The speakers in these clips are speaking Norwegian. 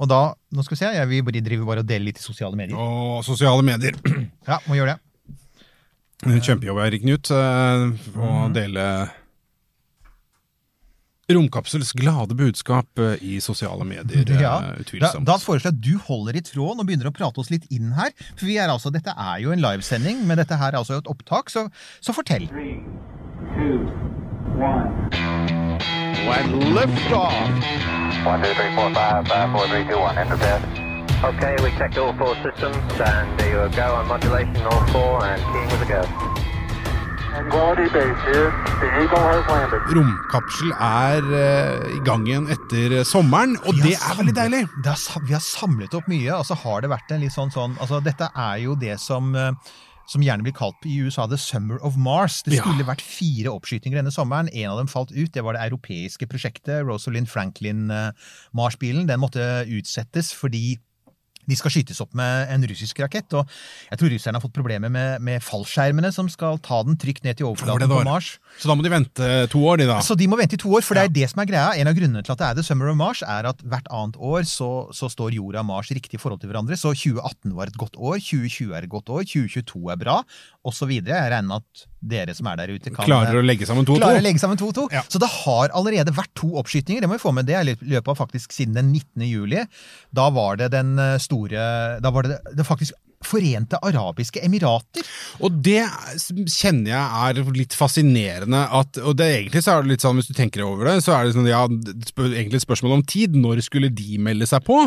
Og da, nå skal vi se, ja, vi bare driver bare og deler litt i sosiale medier. Åh, sosiale medier. Ja, må gjøre det. Kjempejobb, Erik Knut, eh, å mm. dele Romkapsels glade budskap eh, i sosiale medier. eh, Ja, da, Utvilsomt. da foreslår jeg at du holder i tråden og begynner å prate oss litt inn her. For vi er altså, Dette er jo en livesending, men dette her er altså et opptak, så, så fortell. Three, two, one. When liftoff. One, two, three, four, five, five, four, three, two, one. Enter bed. Okay, we checked all four systems and there you go on modulation, all four, and keying with a go. Quality base here. The Eagle has landed. Romkapsel er eh, i gang igjen etter eh, sommeren, og det er veldig deilig. Det er, vi har samlet opp mye, og så har det vært en litt sånn sånn altså Dette er jo det som eh, som gjerne blir kalt i USA The Summer of Mars. Det Ja. skulle vært fire oppskytinger denne sommeren. En av dem falt ut. Det var det europeiske prosjektet. Rosalind Franklin-Mars-bilen. Den måtte utsettes fordi de skal skytes opp med en russisk rakett. Og jeg tror russerne har fått problemer med, med fallskjermene som skal ta den trygt ned til overflaten på? Mars. Så da må de vente to år, de da. Så de må vente i to år, for det er det som er greia. En av grunnene til at det er The Summer of Mars, er at hvert annet år så, så står jorda og Mars riktig i forhold til hverandre. Så 2018 var et godt år, 2020 er et godt år, 2022 er bra, osv. Jeg regner med at dere som er der ute, kan Klarer å legge sammen to. legge sammen to og to. Ja. Så det har allerede vært to oppskytinger. Det må vi få med. Det er i løpet av faktisk siden den 19. juli. Da var det den eh, store Da var det, det faktisk Forente arabiske emirater. Og det kjenner jeg er litt fascinerende at Og det er egentlig så er det litt sånn, hvis du tenker over det, så er det sånn, ja, egentlig et spørsmål om tid. Når skulle de melde seg på?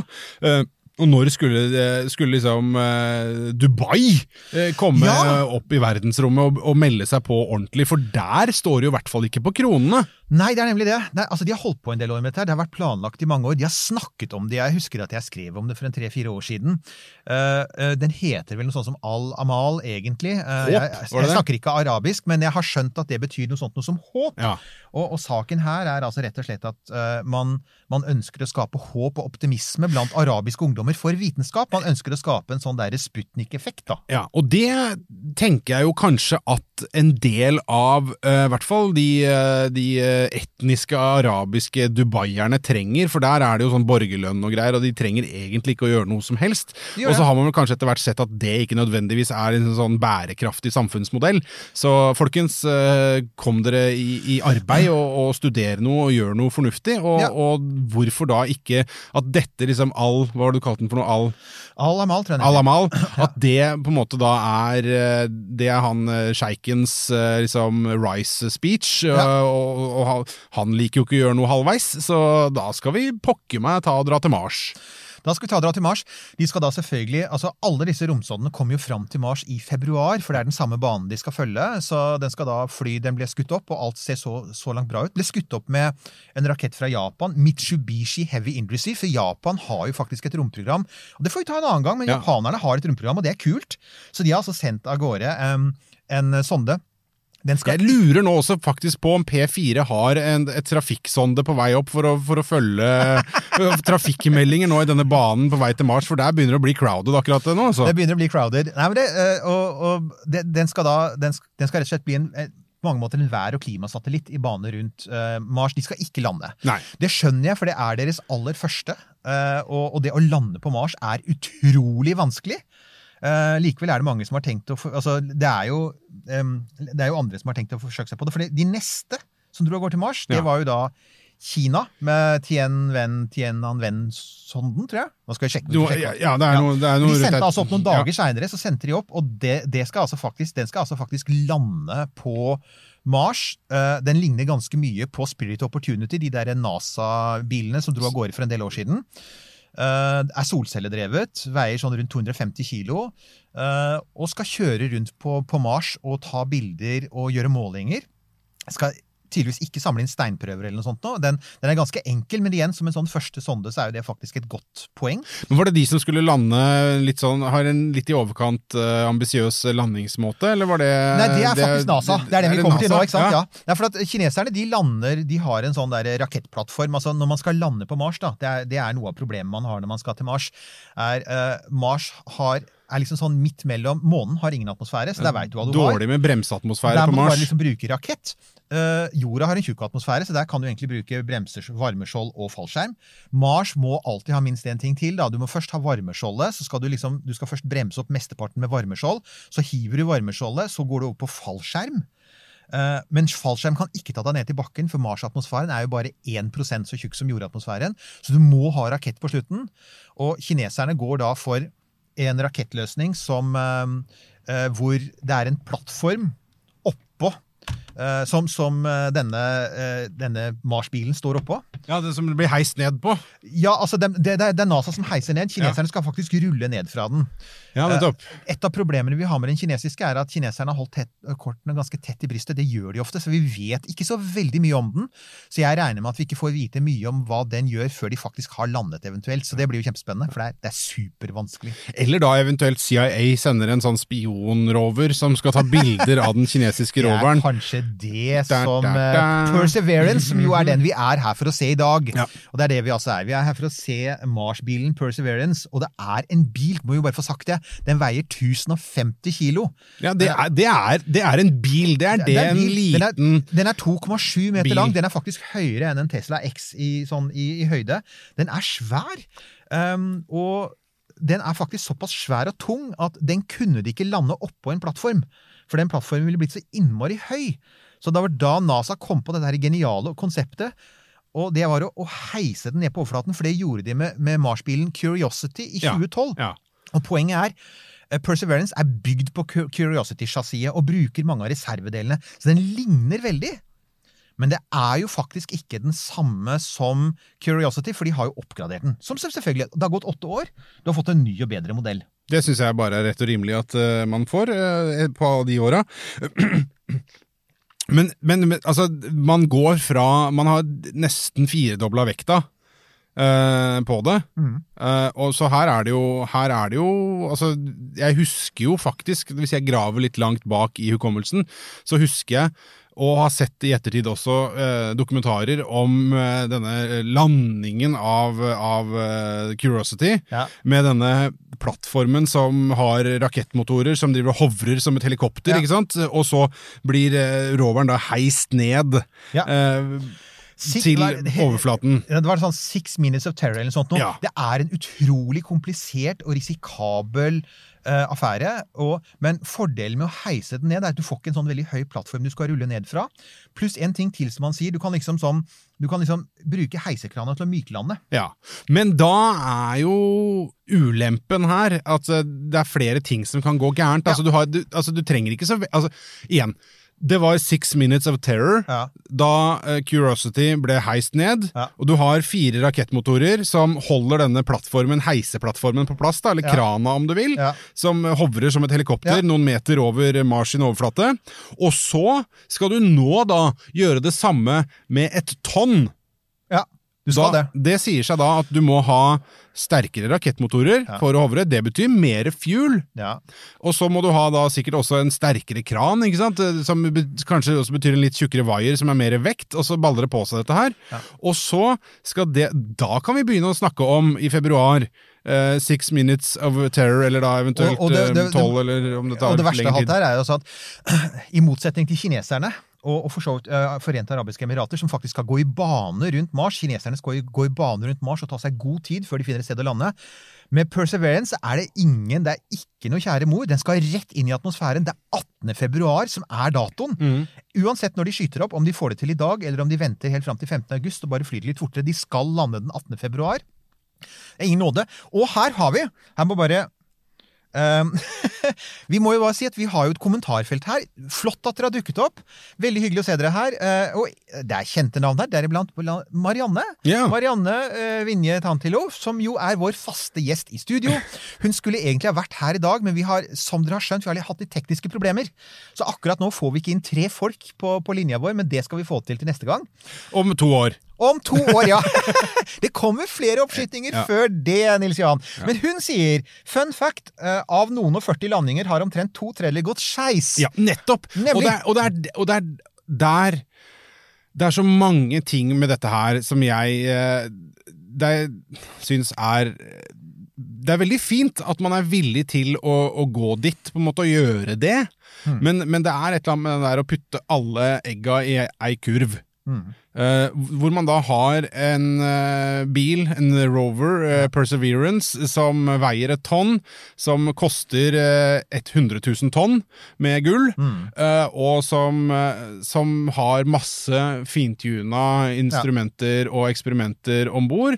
Eh, og når skulle, det- skulle liksom eh, Dubai eh, komme Ja. opp i verdensrommet og, og melde seg på ordentlig? For der står det jo i hvert fall ikke på kronene. Nei, det er nemlig det. er, altså, de har holdt på en del år med dette. Det har vært planlagt i mange år. De har snakket om det. Jeg husker at jeg skrev om det for en tre-fire år siden. Uh, uh, den heter vel noe sånt som Al-Amal, egentlig. Uh, Håp, jeg, jeg, det? snakker ikke arabisk, men jeg har skjønt at det betyr noe sånt noe som håp. Ja. Og, og saken her er altså rett og slett at man, man ønsker å skape håp og optimisme blant arabiske ungdommer for vitenskap. Man ønsker å skape en sånn der Sputnik-effekt, da. Ja, og det tenker jeg jo kanskje at en del av i hvert fall de, de etniske arabiske dubaierne trenger, for der er det jo sånn borgerlønn og greier, og de trenger egentlig ikke å gjøre noe som helst. Og så har man vel kanskje etter hvert sett at det ikke nødvendigvis er en sånn bærekraftig samfunnsmodell. Så folkens, eh, kom dere i, i arbeid og, og studere noe og gjør noe fornuftig, og, Ja. og hvorfor da ikke at dette liksom all, hva har du kalt den for noe, all Al-Amal, tror jeg. Al-Amal, at det på en måte da er eh, Det er han eh, sjeikens eh, liksom rise speech, Ja. og, og han- han liker jo ikke å gjøre noe halvveis, så da skal vi pokker meg ta og dra til Mars. Da skal vi ta dra til Mars. De skal da selvfølgelig, altså Alle disse romsondene kommer jo fram til Mars i februar, for det er den samme banen de skal følge. Så den skal da fly, den ble skutt opp, og alt ser så, så langt bra ut. Ble skutt opp med en rakett fra Japan, Mitsubishi Heavy Industry, for Japan har jo faktisk et romprogram. Og Det får vi ta en annen gang, men Ja. japanerne har et romprogram, og det er kult. Så de har altså sendt av gårde um, en sonde. Jeg lurer nå også faktisk på om P4 har en, et trafikksonde på vei opp for å, for å følge eh, trafikkmeldinger nå i denne banen på vei til Mars, for der begynner det å bli crowded akkurat nå. Så. Det begynner å bli crowded. Nei, men det, øh, og, og det, den skal da den, den skal rett og slett bli en eh, mange måter en vær- og klimasatellitt i bane rundt uh, Mars. De skal ikke lande. Nei. Det skjønner jeg, for det er deres aller første. Uh, og, og det å lande på Mars er utrolig vanskelig. Eh, likevel er det mange som har tenkt å for, altså, det, er jo, um, det er jo andre som har tenkt å forsøke seg på det. For de neste som dro av gårde til Mars, det Ja. var jo da Kina med Tianwen, Tiananwen-sonden, tror jeg. Nå skal jeg sjekke. Jo, ja, ja, det er noe, det er noe De sendte altså opp noen Ja. dager seinere, så sendte de opp, og det, det skal altså faktisk, den skal altså faktisk lande på Mars. Eh, den ligner ganske mye på Spirit Opportunity, de der NASA-bilene som dro av gårde for en del år siden. Eh, er solcelledrevet, veier sånn rundt 250 kilo, eh, og skal kjøre rundt på, på Mars og ta bilder og gjøre målinger. Skal tydeligvis ikke samle inn steinprøver eller noe sånt nå. Den, den er ganske enkel, men igjen, som en sånn første sonde, så er jo det faktisk et godt poeng. Men Var det de som skulle lande litt sånn, har en litt i overkant uh, ambisiøs landingsmåte, eller var det Nei, det er faktisk NASA. Det er det vi kommer til nå. ikke sant? Ja. Ja. Det er for at Kineserne de lander, de har en sånn der rakettplattform. altså Når man skal lande på Mars, da, det er, det er noe av problemet man har når man skal til Mars, er uh, Mars har er liksom sånn midt mellom Månen har ingen atmosfære, så der veit du hva du har. Dårlig med bremseatmosfære Der på må du bare Mars. liksom bruke rakett. Uh, jorda har en tjukk atmosfære, så der kan du egentlig bruke bremser, varmeskjold og fallskjerm. Mars må alltid ha minst én ting til. Da. Du må først ha varmeskjoldet. så skal Du liksom, du skal først bremse opp mesteparten med varmeskjold. Så hiver du varmeskjoldet, så går du over på fallskjerm. Uh, men fallskjerm kan ikke ta deg ned til bakken, for Mars-atmosfæren er jo bare 1% så tjukk som jordatmosfæren. Så du må ha rakett på slutten. Og kineserne går da for en rakettløsning som, eh, eh, hvor det er en plattform som som eh, denne, eh, denne Mars-bilen står oppå. Ja, det som blir heist ned på. Ja, altså det, det, det er NASA som heiser ned. Kineserne skal faktisk rulle ned fra den. Ja, nettopp. Et av problemene vi har med den kinesiske, er at kineserne har holdt tett, kortene ganske tett i brystet. Det gjør de ofte, så vi vet ikke så veldig mye om den. Så jeg regner med at vi ikke får vite mye om hva den gjør før de faktisk har landet, eventuelt. Så det blir jo kjempespennende, for det er, det er supervanskelig. Eller da eventuelt CIA sender en sånn spionrover som skal ta bilder av den kinesiske Det er roveren. kanskje det som eh. Perseverance, som jo er den vi er her for å se i dag. Ja. Og det er det vi altså er. Vi er her for å se Mars-bilen Perseverance, og det er en bil, må vi bare få sagt det. Den veier 1050 kilo. Ja, det er, det er, det er en bil. Det er det, er en bil. Den er- Den er 2,7 meter bil. lang. Den er faktisk høyere enn en Tesla X i, sånn, i, i høyde. Den er svær. Um, og den er faktisk såpass svær og tung at den kunne de ikke lande oppå en plattform. For den plattformen ville blitt så innmari høy. Så det var da NASA kom på dette her geniale konseptet. Og det var å, å heise den ned på overflaten, for det gjorde de med, med Mars-bilen Curiosity i 2012. ja. Og poenget er eh, Perseverance er bygd på Curiosity-chassiset og bruker mange av reservedelene, så den ligner veldig. Men det er jo faktisk ikke den samme som Curiosity, for de har jo oppgradert den. Som selvfølgelig, Det har gått åtte år, du har fått en ny og bedre modell. Det syns jeg bare er rett og rimelig at eh, man får eh, på de åra. Men, men, men altså, man går fra Man har nesten firedobla vekta eh, på det. Eh, og så her er det jo Her er det jo Altså, jeg husker jo faktisk, hvis jeg graver litt langt bak i hukommelsen, så husker jeg og har sett i ettertid også eh, dokumentarer om eh, denne landingen av, av eh, Curiosity Ja. med denne plattformen som har rakettmotorer som driver og hovrer som et helikopter, Ja. ikke sant? Og så blir eh, roveren da heist ned Ja. eh, til overflaten. Det var sånn Six Minutes of Terror eller sånt. Ja. Det er en utrolig komplisert og risikabel eh, affære. Og, men fordelen med å heise den ned er at du får ikke en sånn veldig høy plattform du skal rulle ned fra. Pluss en ting til som man sier. Du kan liksom, sånn, du kan liksom bruke heisekrana til å myklande. Ja, Men da er jo ulempen her at eh, det er flere ting som kan gå gærent. Altså, du, har, du, altså, du trenger ikke så altså, Igjen, det var Six Minutes of Terror Ja. da eh, Curiosity ble heist ned. Ja. Og du har fire rakettmotorer som holder denne plattformen, heiseplattformen på plass, da, eller Ja. krana om du vil, som hovrer som et helikopter noen meter over Mars sin overflate. Og så skal du nå da gjøre det samme med et tonn. Du skal da, det. det sier seg da at du må ha sterkere rakettmotorer Ja. for å hovre. Det betyr mer fuel. Ja. Og så må du ha da sikkert også en sterkere kran, ikke sant? Som kanskje også betyr en litt tjukkere vaier som er mer vekt, og så baller det på seg dette her. Ja. Og så skal det Da kan vi begynne å snakke om, i februar, Uh, Six Minutes of Terror, eller da eventuelt Og- og det- det- eh, tolv, eller om det tar Og det verste av alt her er jo at i motsetning til kineserne og, og for så vidt eh, Forente arabiske emirater, som faktisk skal gå i bane rundt Mars Kineserne skal gå i- bane rundt Mars og ta seg god tid før de finner et sted å lande. Med Perseverance er det ingen, det er ikke noe kjære mor. Den skal rett inn i atmosfæren. Det er 18. februar som er datoen. Mm. Uansett når de skyter opp, om de får det til i dag, eller om de venter helt fram til 15. august og bare flyr litt fortere, de skal lande den 18. februar. Ingen nåde. Og her har vi Her må bare ehm, vi må jo bare si at vi har jo et kommentarfelt her. Flott at dere har dukket opp. Veldig hyggelig å se dere her. Uh, og det er kjente navn her, deriblant Marianne. Yeah. Marianne uh, Vinje Tantilo, som jo er vår faste gjest i studio. Hun skulle egentlig ha vært her i dag, men vi har som dere har skjønt, vi har hatt litt tekniske problemer. Så akkurat nå får vi ikke inn tre folk på, på linja vår, men det skal vi få til til neste gang. Om to år. Om to år, ja! Det kommer flere oppskytinger Ja. før det, Nils Johan. Men hun sier fun fact eh, av noen og 40 landinger har omtrent to treller gått skeis. Ja, nettopp! Og det er, og det er, og det er der Det er så mange ting med dette her som jeg eh, det syns er det er veldig fint at man er villig til å, å gå dit, på en måte, og gjøre det. Men, men det er et eller annet med det der å putte alle egga i ei kurv. Eh, hvor man da har en eh, bil, en Rover eh, Perseverance, som veier et tonn, som koster eh, 100 000 tonn med gull, mm. og som, som har masse fintuna instrumenter og eksperimenter om bord.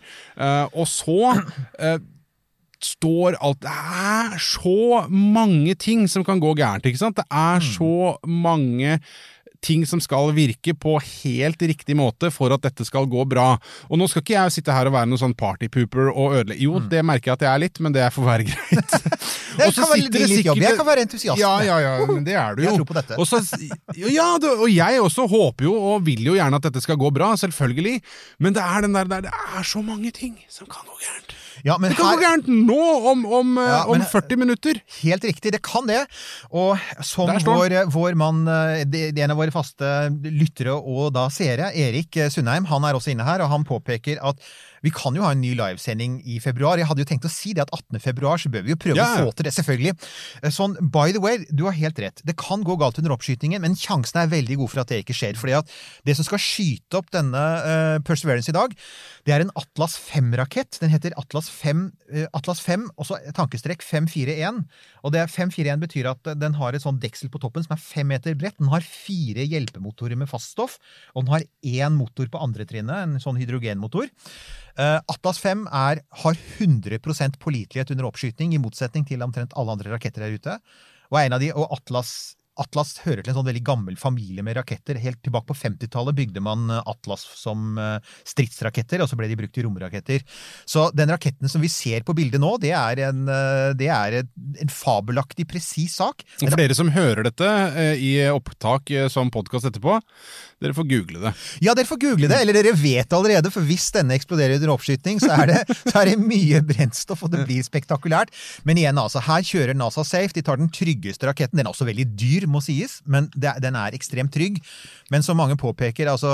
Og så står alt Det er så mange ting som kan gå gærent, ikke sant? Det er så mange ting som skal virke på helt riktig måte for at dette skal gå bra. Og nå skal ikke jeg sitte her og være noen sånn partypooper og ødelegge Jo, det merker jeg at jeg er litt, men det får være greit. Det kan være litt jobb. sikkert- Jeg kan være entusiast. Ja, ja, ja, men det er du jo. Jeg tror på dette. Også, ja, og jeg også håper jo og vil jo gjerne at dette skal gå bra, selvfølgelig. Men det er den der, der Det er så mange ting som kan gå gærent. Ja, men Det kan her- gå gærent nå, om, om, eh, Ja, om men- 40 minutter. Helt riktig, det kan det. Og som vår, vår mann, eh, en av våre faste lyttere og da seere, Erik eh, Sundheim, han er også inne her, og han påpeker at vi kan jo ha en ny livesending i februar. Jeg hadde jo tenkt å si det at 18. februar så bør vi jo prøve ja. å få til det, selvfølgelig. Eh, Sånn, by the way, du har helt rett. Det kan gå galt under oppskytingen, men sjansen er veldig god for at det ikke skjer. fordi at det som skal skyte opp denne uh, Perseverance i dag, det er en Atlas 5-rakett. Den heter Atlas 5, uh, Atlas 5 og så tankestrekk 541. Og det er 541 betyr at den har et sånn deksel på toppen som er fem meter bredt. Den har fire hjelpemotorer med faststoff, og den har én motor på andre trinnet, en sånn hydrogenmotor. Eh, Atlas 5 er, har 100% pålitelighet under oppskyting, i motsetning til omtrent alle andre raketter der ute. Og de, og Atlas Atlas hører til en sånn veldig gammel familie med raketter. Helt tilbake på 50-tallet bygde man eh, Atlas som eh, stridsraketter, og så ble de brukt i romraketter. Så den raketten som vi ser på bildet nå, det er en, eh, det er en, fabelaktig presis sak. Men for dere som hører dette i opptak som podkast etterpå, dere får google det. Ja, dere får google det, eller dere vet allerede, for hvis denne eksploderer under oppskyting, så det, så er det mye brennstoff, og det blir spektakulært. Men igjen, altså, her kjører NASA safe. De tar den tryggeste raketten. Den er også veldig dyr, må sies, men det, den er ekstremt trygg. Men som mange påpeker, altså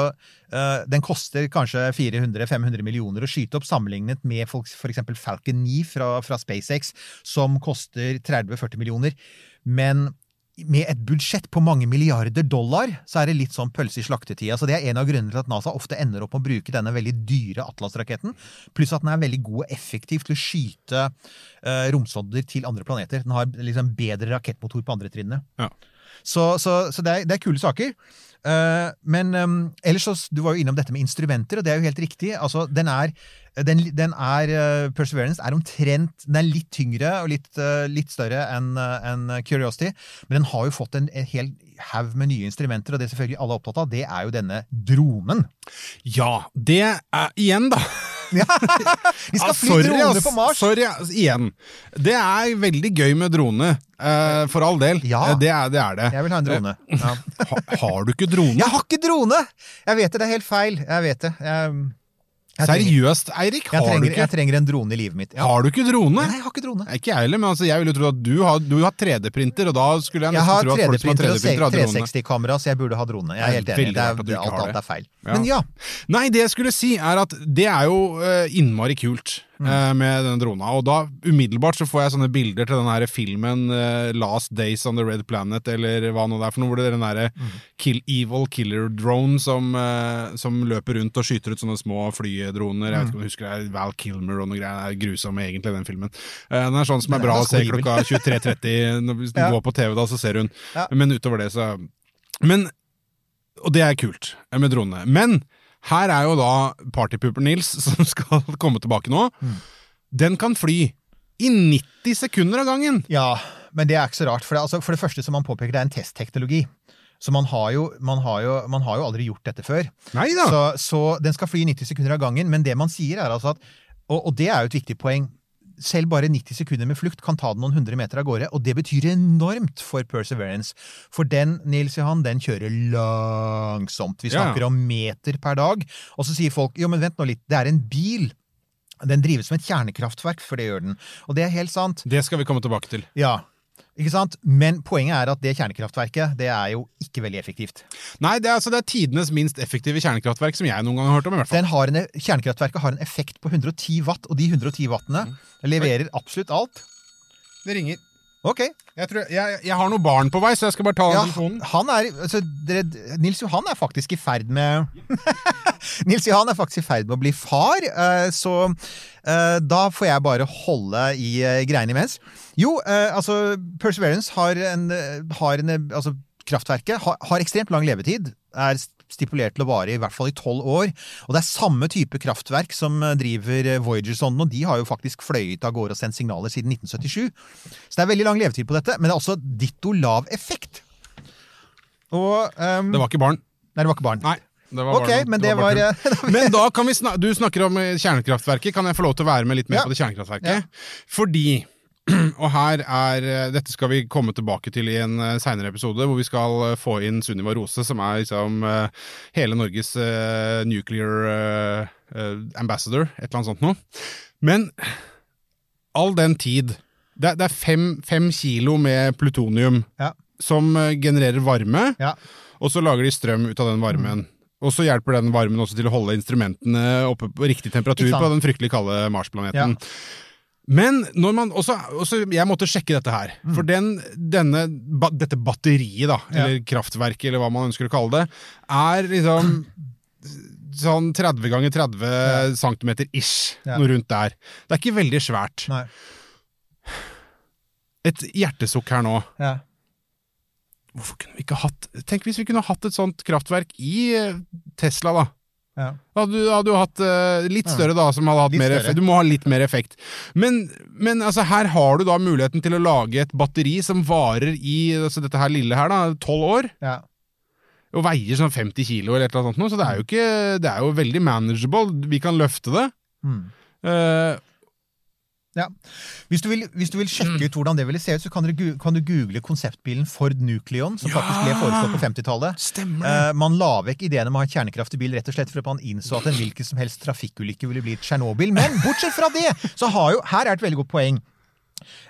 eh, Den koster kanskje 400-500 millioner å skyte opp, sammenlignet med f.eks. Falcon 9 fra, fra SpaceX, som koster 30-40 millioner. Men med et budsjett på mange milliarder dollar, så er det litt sånn pølse i slaktetida. Så det er en av grunnene til at NASA ofte ender opp med å bruke denne veldig dyre Atlas-raketten. Pluss at den er veldig god og effektiv til å skyte uh, romsonder til andre planeter. Den har liksom bedre rakettmotor på andre trinnene. Ja. Så, så, så det, er, det er kule saker. Uh, men um, ellers så Du var jo innom dette med instrumenter, og det er jo helt riktig. Altså, den er, den, den er uh, Perseverance er omtrent Den er litt tyngre og litt, uh, litt større enn enn Curiosity, men den har jo fått en, en hel haug med nye instrumenter, og det selvfølgelig alle er opptatt av, det er jo denne dronen. Ja, det er Igjen, da. Ja, Vi skal fly sorry, drone på Mars! Sorry, igjen. Det er veldig gøy med drone, Uh, for all del. Ja. Eh, Det, er, det er det. Jeg vil ha en drone. Ja. Ha, har du ikke drone? Jeg har ikke drone! Jeg vet det, det er helt feil. Jeg vet det. Jeg, Seriøst, Eirik? jeg, trenger, du ikke- jeg trenger en drone i livet mitt. Ja. har du ikke drone? Nei, jeg har ikke drone. Ikke jeg heller, men altså, jeg ville tro at du har, du har 3D-printer, og da skulle jeg Jeg nesten har tro at folk som har 3D-printer og 3D-printer har drone. 360-kamera, så jeg burde ha drone. Jeg er Det helt enig. Det er, ikke alt annet er feil. Ja. Men ja. Nei, det jeg skulle si er at det er jo eh, innmari kult Mm. eh, med denne drona. Og da umiddelbart så får jeg sånne bilder til den her filmen eh, Last Days on the Red Planet, eller hva nå det er for noe, hvor det er den derre Mm. kill, Evil Killer Drone som, eh, som løper rundt og skyter ut sånne små flydroner. Jeg vet ikke om du husker det, Val Kilmer og noe greier. Det er grusom egentlig, den filmen. Den er sånn som Den er er bra å se klokka 23.30. Hvis du Ja. går på TV, da, så ser hun. Ja. Men utover det, så Men og det er kult med dronene. Men her er jo da Partypooper Nils, som skal komme tilbake nå. Mm. Den kan fly i 90 sekunder av gangen! Ja, men det er ikke så rart. For det, altså, for det første som man påpeker, det er en testteknologi. Så man har, jo, man, har jo, man har jo aldri gjort dette før. Så, så den skal fly i 90 sekunder av gangen. Men det man sier, er altså at Og, og det er jo et viktig poeng. Selv bare 90 sekunder med flukt kan ta den noen hundre meter av gårde, og det betyr enormt for Perseverance. For den, Nils Johan, den kjører langsomt. Vi Ja. snakker om meter per dag. Og så sier folk jo, men vent nå litt, det er en bil. Den drives som et kjernekraftverk, for det gjør den. Og det er helt sant. Det skal vi komme tilbake til. Ja. Ikke sant? Men poenget er at det kjernekraftverket det er jo ikke veldig effektivt. Nei, det er, altså, det er tidenes minst effektive kjernekraftverk som jeg noen gang har hørt om. i hvert fall. Den har en, kjernekraftverket har en effekt på 110 watt, og de 110 wattene leverer absolutt alt. Det ringer. Ok. Jeg, tror, jeg, jeg har noen barn på vei, så jeg skal bare ta Ja, telefonen. han er, altså, dere, Nils Johan er faktisk i ferd med Nils Johan er faktisk i ferd med å bli far, eh, så eh, da får jeg bare holde i eh, greiene imens. Jo, eh, altså Perseverance har en, eh, har en eh, Altså, kraftverket har, har ekstremt lang levetid. Er stipulert til å vare i hvert fall i tolv år. Og det er samme type kraftverk som eh, driver Voyager-sonden, og de har jo faktisk fløyet av gårde og sendt signaler siden 1977. Så det er veldig lang levetid på dette, men det er også ditto lav effekt. Og um, Det var ikke barn. Nei, det var ikke barn. Nei. Det Ok, barn. men det var, eh, Men da kan vi snak Du snakker om kjernekraftverket. Kan jeg få lov til å være med litt mer Ja. på det kjernekraftverket? Ja. Fordi og her er, eh, Dette skal vi komme tilbake til i en eh, seinere episode, hvor vi skal eh, få inn Sunniva Rose, som er liksom hele Norges nuclear ambassador, et eller annet sånt noe. Men all den tid Det, er- det er fem, fem kilo med plutonium Ja. som genererer varme, Ja. og så lager de strøm ut av den varmen. Og så hjelper den varmen også til å holde instrumentene oppe på riktig temperatur på den fryktelig kalde Mars-planeten. Men når man også, også Jeg måtte sjekke dette her. For den, denne, ba, dette batteriet, da, Mm. Ja. eller kraftverket, eller hva man ønsker å kalle det, er liksom sånn 30 ganger 30 cm ish Ja. Noe rundt der. Det er ikke veldig svært. Nei. Et hjertesukk her nå. Ja. Hvorfor kunne vi ikke hatt Tenk hvis vi kunne hatt et sånt kraftverk i eh, Tesla, da. Ja. Hadde du, hadde du hatt uh, litt større, da, som hadde hatt Litt mer effekt. Du må ha litt mer effekt. Men, men altså, her har du da muligheten til å lage et batteri som varer i altså, dette her lille her, da, tolv år. Ja. Og veier sånn 50 kilo eller et eller annet sånt, så det er jo ikke Det er jo veldig manageable. Vi kan løfte det. Mm. Eh, Ja. Hvis, du vil, hvis du vil sjekke ut hvordan det ville se ut, så kan, dere, kan du google konseptbilen Ford Nucleon, som Ja! faktisk ble foreslått på 50-tallet. Stemmer. Eh, man la vekk ideen om å ha en kjernekraftig bil rett og slett for at man innså at en hvilken som helst trafikkulykke ville bli et Tsjernobyl. Men bortsett fra det, så har jo Her er et veldig godt poeng.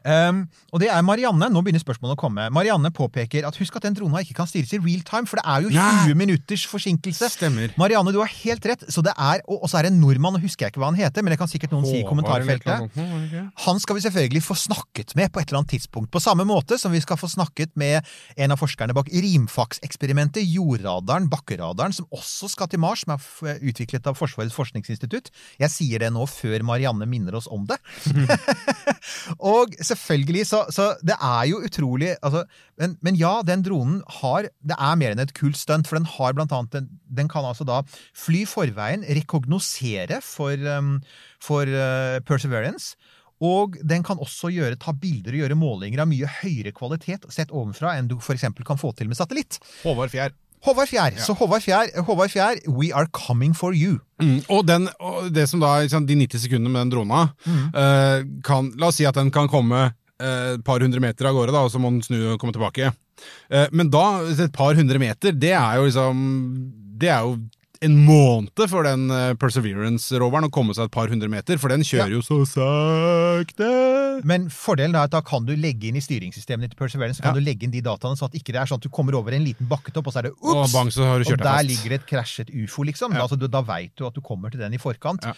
Um, og det er Marianne. Nå begynner spørsmålet å komme. Marianne påpeker at husk at den drona ikke kan styres i real time, for det er jo Nei. 20 minutters forsinkelse. Stemmer. Marianne, du har helt rett. Så det er, og så er det en nordmann, og husker jeg ikke hva han heter, men det kan sikkert noen si i Håvard et eller kommentarfeltet. Han skal vi selvfølgelig få snakket med på et eller annet tidspunkt. På samme måte som vi skal få snakket med en av forskerne bak Rimfax-eksperimentet, jordradaren, bakkeradaren, som også skal til Mars, som er utviklet av Forsvarets forskningsinstitutt. Jeg sier det nå før Marianne minner oss om det. og selvfølgelig, så, så det er jo utrolig altså, men, men ja, den dronen har Det er mer enn et kult stunt, for den har blant annet Den, den kan altså da fly forveien, rekognosere for, um, for uh, Perseverance. Og den kan også gjøre, ta bilder og gjøre målinger av mye høyere kvalitet sett ovenfra enn du f.eks. kan få til med satellitt. Håvard Fjær. Håvard Fjær. Så Håvard Fjær, Håvard Fjær, we are coming for you. Mm, og, den, og det som da, de 90 sekundene med den drona, eh, kan, la oss si at den kan komme eh, et par hundre meter av gårde, da, og så må den snu og komme tilbake. Eh, men da, et par hundre meter, det er jo liksom Det er jo en måned for den eh, Perseverance-roveren å komme seg et par hundre meter, for den kjører jo så sakte. Men fordelen er at da kan du legge inn i styringssystemet til Perseverance så kan Ja. du legge inn de dataene, sånn at ikke det er sånn at du kommer over en liten bakketopp, og så er det Og du Og deg der ligger det et krasjet ufo, liksom. Ja. Altså, du, da veit du at du kommer til den i forkant. Ja.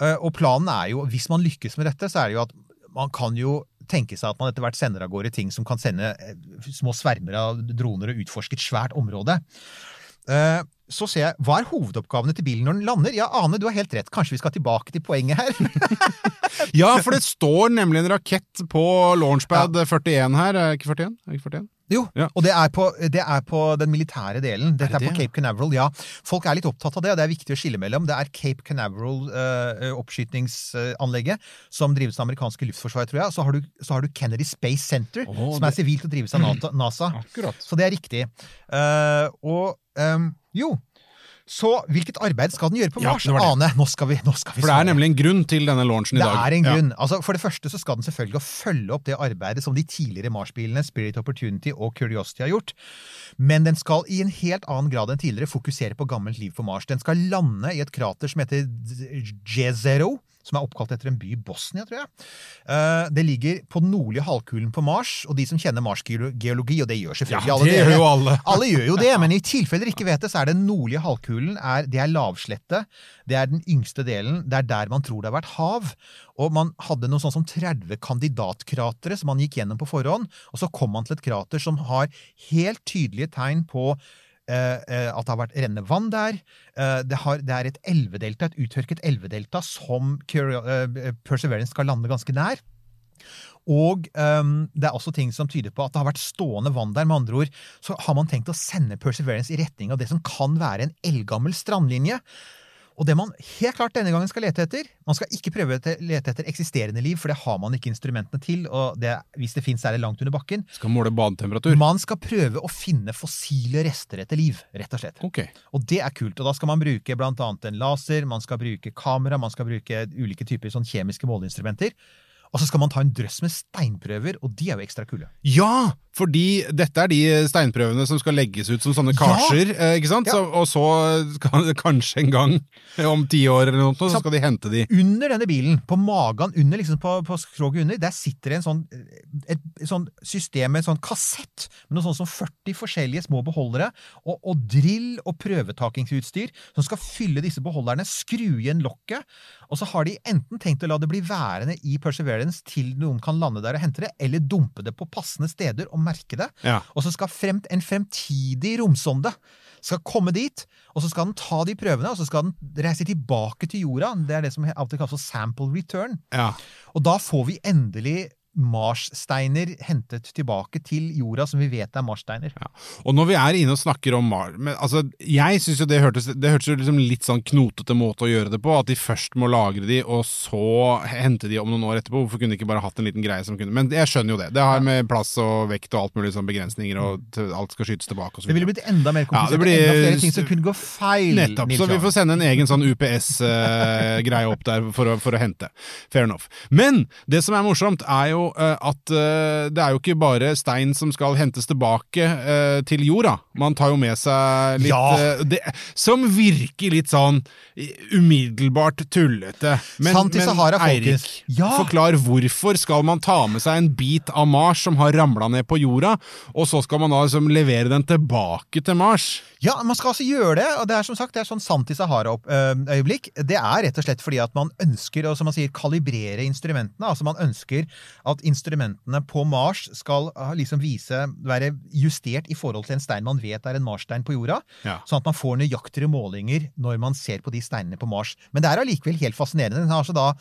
Eh, og planen er jo, hvis man lykkes med dette, så er det jo at man kan jo tenke seg at man etter hvert sender av gårde ting som kan sende eh, små svermer av droner og utforske et svært område. Eh, så ser jeg, Hva er hovedoppgavene til bilen når den lander? Ja, Ane, du har helt rett. Kanskje vi skal tilbake til poenget her? Ja, for det står nemlig en rakett på launchpad 41 her. Er det ikke 41? Er ikke 41? Jo, Ja. og det er, på, det er på den militære delen. Dette Er er, på det, Cape Canaveral. ja. Folk er litt opptatt av det, og det er viktig å skille mellom. Det er Cape Canaveral eh, uh, som drives av amerikanske luftforsvaret, tror jeg. Så har du, så har du Kennedy Space Center, oh, som er sivilt og drives av NATO- NASA. Akkurat. Så det er riktig. Uh, og um, jo Så hvilket arbeid skal den gjøre på Ja, Mars? det det. Ane, nå skal vi, nå skal vi For det er nemlig en grunn til denne launchen i Det dag. er en Ja. grunn. Altså, for det første så skal den selvfølgelig følge opp det arbeidet som de tidligere Mars-bilene Spirit Opportunity og Curiosity har gjort. Men den skal i en helt annen grad enn tidligere fokusere på gammelt liv på Mars. Den skal lande i et krater som heter Jezero. Som er oppkalt etter en by i Bosnia, tror jeg. Eh, Det ligger på den nordlige halvkulen på Mars, og de som kjenner Mars-geologi, og det gjør selvfølgelig Ja, alle det gjør jo alle. alle gjør jo det, men i tilfelle dere ikke vet det, så er den nordlige halvkulen er, det er lavslette. Det er den yngste delen. Det er der man tror det har vært hav. Og man hadde noe sånn som 30 kandidatkratre som man gikk gjennom på forhånd. Og så kom man til et krater som har helt tydelige tegn på at det har vært rennende vann der. Eh, det, har, det er et elvedelta, et uttørket elvedelta som eh, Perseverance skal lande ganske nær. Og um, det er også ting som tyder på at det har vært stående vann der. Med andre ord så har man tenkt å sende Perseverance i retning av det som kan være en eldgammel strandlinje. Og det man helt klart denne gangen skal lete etter Man skal ikke prøve å lete etter eksisterende liv, for det har man ikke instrumentene til. Og det, hvis det fins, er det langt under bakken. Skal måle badetemperatur. Man skal prøve å finne fossile rester etter liv, rett og slett. Ok. Og det er kult. Og da skal man bruke annet en laser, man skal bruke kamera, man skal bruke ulike typer sånn kjemiske måleinstrumenter. Og så skal man ta en drøss med steinprøver, og de er jo ekstra kule. Ja! Fordi dette er de steinprøvene som skal legges ut som sånne karser. Ja. ikke sant? Ja. Så, og så det kanskje en gang, eh, om ti år eller noe, så Så- skal de hente de. Under denne bilen, på magen, under liksom på, på skroget under, der sitter det en sånn, et, et sånn system med en sånn kassett med noe sånt som 40 forskjellige små beholdere, og, og drill og prøvetakingsutstyr som skal fylle disse beholderne, skru igjen lokket, og så har de enten tenkt å la det bli værende i Perseverance til noen kan lande der og hente det, eller dumpe det på passende steder og merke det. Ja. Og så skal frem, en fremtidig romsonde skal komme dit, og så skal den ta de prøvene, og så skal den reise tilbake til jorda. Det er det som av og til kalles for sample return. Ja. Og da får vi endelig Mars-steiner hentet tilbake til jorda, som vi vet er Mars-steiner. Ja. Og når vi er inne og snakker om Mars altså, Jeg syns jo det hørtes Det hørtes jo liksom litt sånn knotete måte å gjøre det på. At de først må lagre de, og så hente de om noen år etterpå. Hvorfor kunne de ikke bare hatt en liten greie som kunne Men jeg skjønner jo det. Det har med plass og vekt og alt mulig sånn begrensninger, og til, alt skal skytes tilbake og så Det ville blitt enda mer komplisert. Ja, det blir- enda flere ting som kunne gå feil. Nettopp. Så vi får sende en egen sånn UPS-greie opp der for å, for å hente. Fair enough. Men det som er morsomt, er jo eh, at eh, det er jo ikke bare stein som skal hentes tilbake eh, til jorda. Man tar jo med seg litt Ja. det, Som virker litt sånn umiddelbart tullete. Men, Sant i men Eirik. Ja. forklar hvorfor skal man ta med seg en bit av Mars som har ramla ned på jorda, og så skal man da liksom levere den tilbake til Mars? Ja, man skal altså gjøre det, og det er som sagt det er sånn sant i Sahara-øyeblikk. Det er rett og slett fordi at man ønsker å som man sier, kalibrere instrumentene. Altså Man ønsker at instrumentene på Mars skal ah, liksom vise, være justert i forhold til en stein man vet er en Mars-stein på jorda. Ja. Sånn at man får nøyaktigere målinger når man ser på de steinene på Mars. Men det er allikevel helt fascinerende. Den har altså da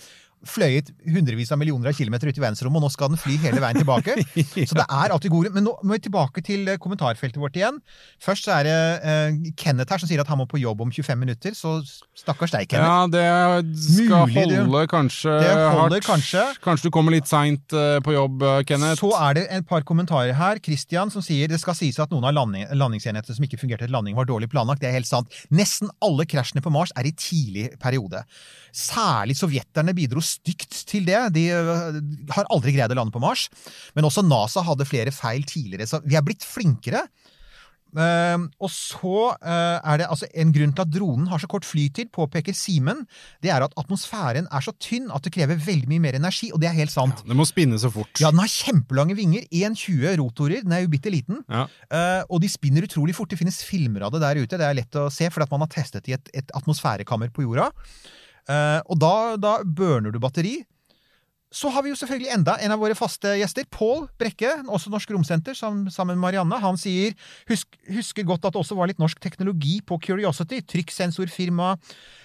fløyet hundrevis av millioner av kilometer ut i verdensrommet, og nå skal den fly hele veien tilbake. Så det er alltid gode. Men nå må vi tilbake til eh, kommentarfeltet vårt igjen. Først så er det uh, Kenneth her som sier at han må på jobb om 25 minutter, så stakkars deg, Kenneth. Ja, det skal Mulig holde kanskje det holder hardt. kanskje. Kanskje du kommer litt seint på jobb, Kenneth. Så er det et par kommentarer her. Christian som sier det skal sies at noen av landing, landingsenhetene som ikke fungerte til landing, var dårlig planlagt. Det er helt sant. Nesten alle krasjene på Mars er i tidlig periode. Særlig sovjeterne bidro stygt til det. De øh, har aldri greid å lande på Mars. Men også NASA hadde flere feil tidligere, så vi er blitt flinkere. Uh, og så uh, er det altså en grunn til at dronen har så kort flytid, påpeker Simen. Det er at atmosfæren er så tynn at det krever veldig mye mer energi, og det er helt sant. Ja, Det må spinne så fort. Ja, den har kjempelange vinger. 1,20 rotorer. Den er jo bitte liten. Ja. Uh, og de spinner utrolig fort. Det finnes filmer av det der ute. Det er lett å se, fordi at man har testet i et, et atmosfærekammer på jorda. Eh, og da, da burner du batteri. Så har vi jo selvfølgelig enda en av våre faste gjester, Pål Brekke, også Norsk Romsenter, som, sammen med Marianne. Han sier husk, husker godt at det også var litt norsk teknologi på Curiosity, trykksensorfirma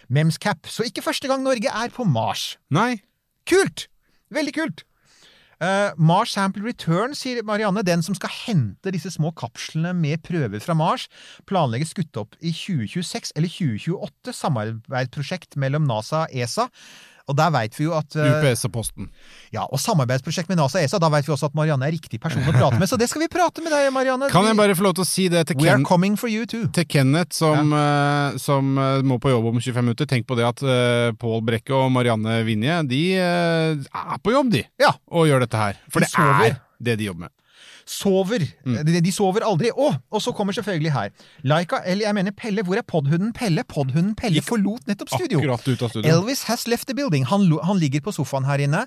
Memscap. Så ikke første gang Norge er på Mars. Nei. Kult! Veldig kult! Eh, Mars Sample Return, sier Marianne, den som skal hente disse små kapslene med prøver fra Mars, planlegges skutt opp i 2026 eller 2028, samarbeidsprosjekt mellom NASA og ESA. Og der vet vi jo at eh, UPS og Posten. Ja, og samarbeidsprosjekt med NASA og ESA, da vet vi også at Marianne er riktig person å prate med, så det skal vi prate med deg, Marianne. Kan jeg bare få lov til å si det til, We Ken coming for you too. til Kenneth, som, eh, som eh, må på jobb om 25 minutter? Tenk på det at uh, Pål Brekke og Marianne Vinje, de er på jobb, de, Ja. og gjør dette her. For De det sover. er det de jobber med. Sover. Mm. De, de sover aldri. Å! Og så kommer selvfølgelig her. Laika, eller jeg mener Pelle. Hvor er podhunden Pelle? Podhunden Pelle forlot nettopp studio. Akkurat ut av studio. Elvis has left the building. Han, han ligger på sofaen her inne.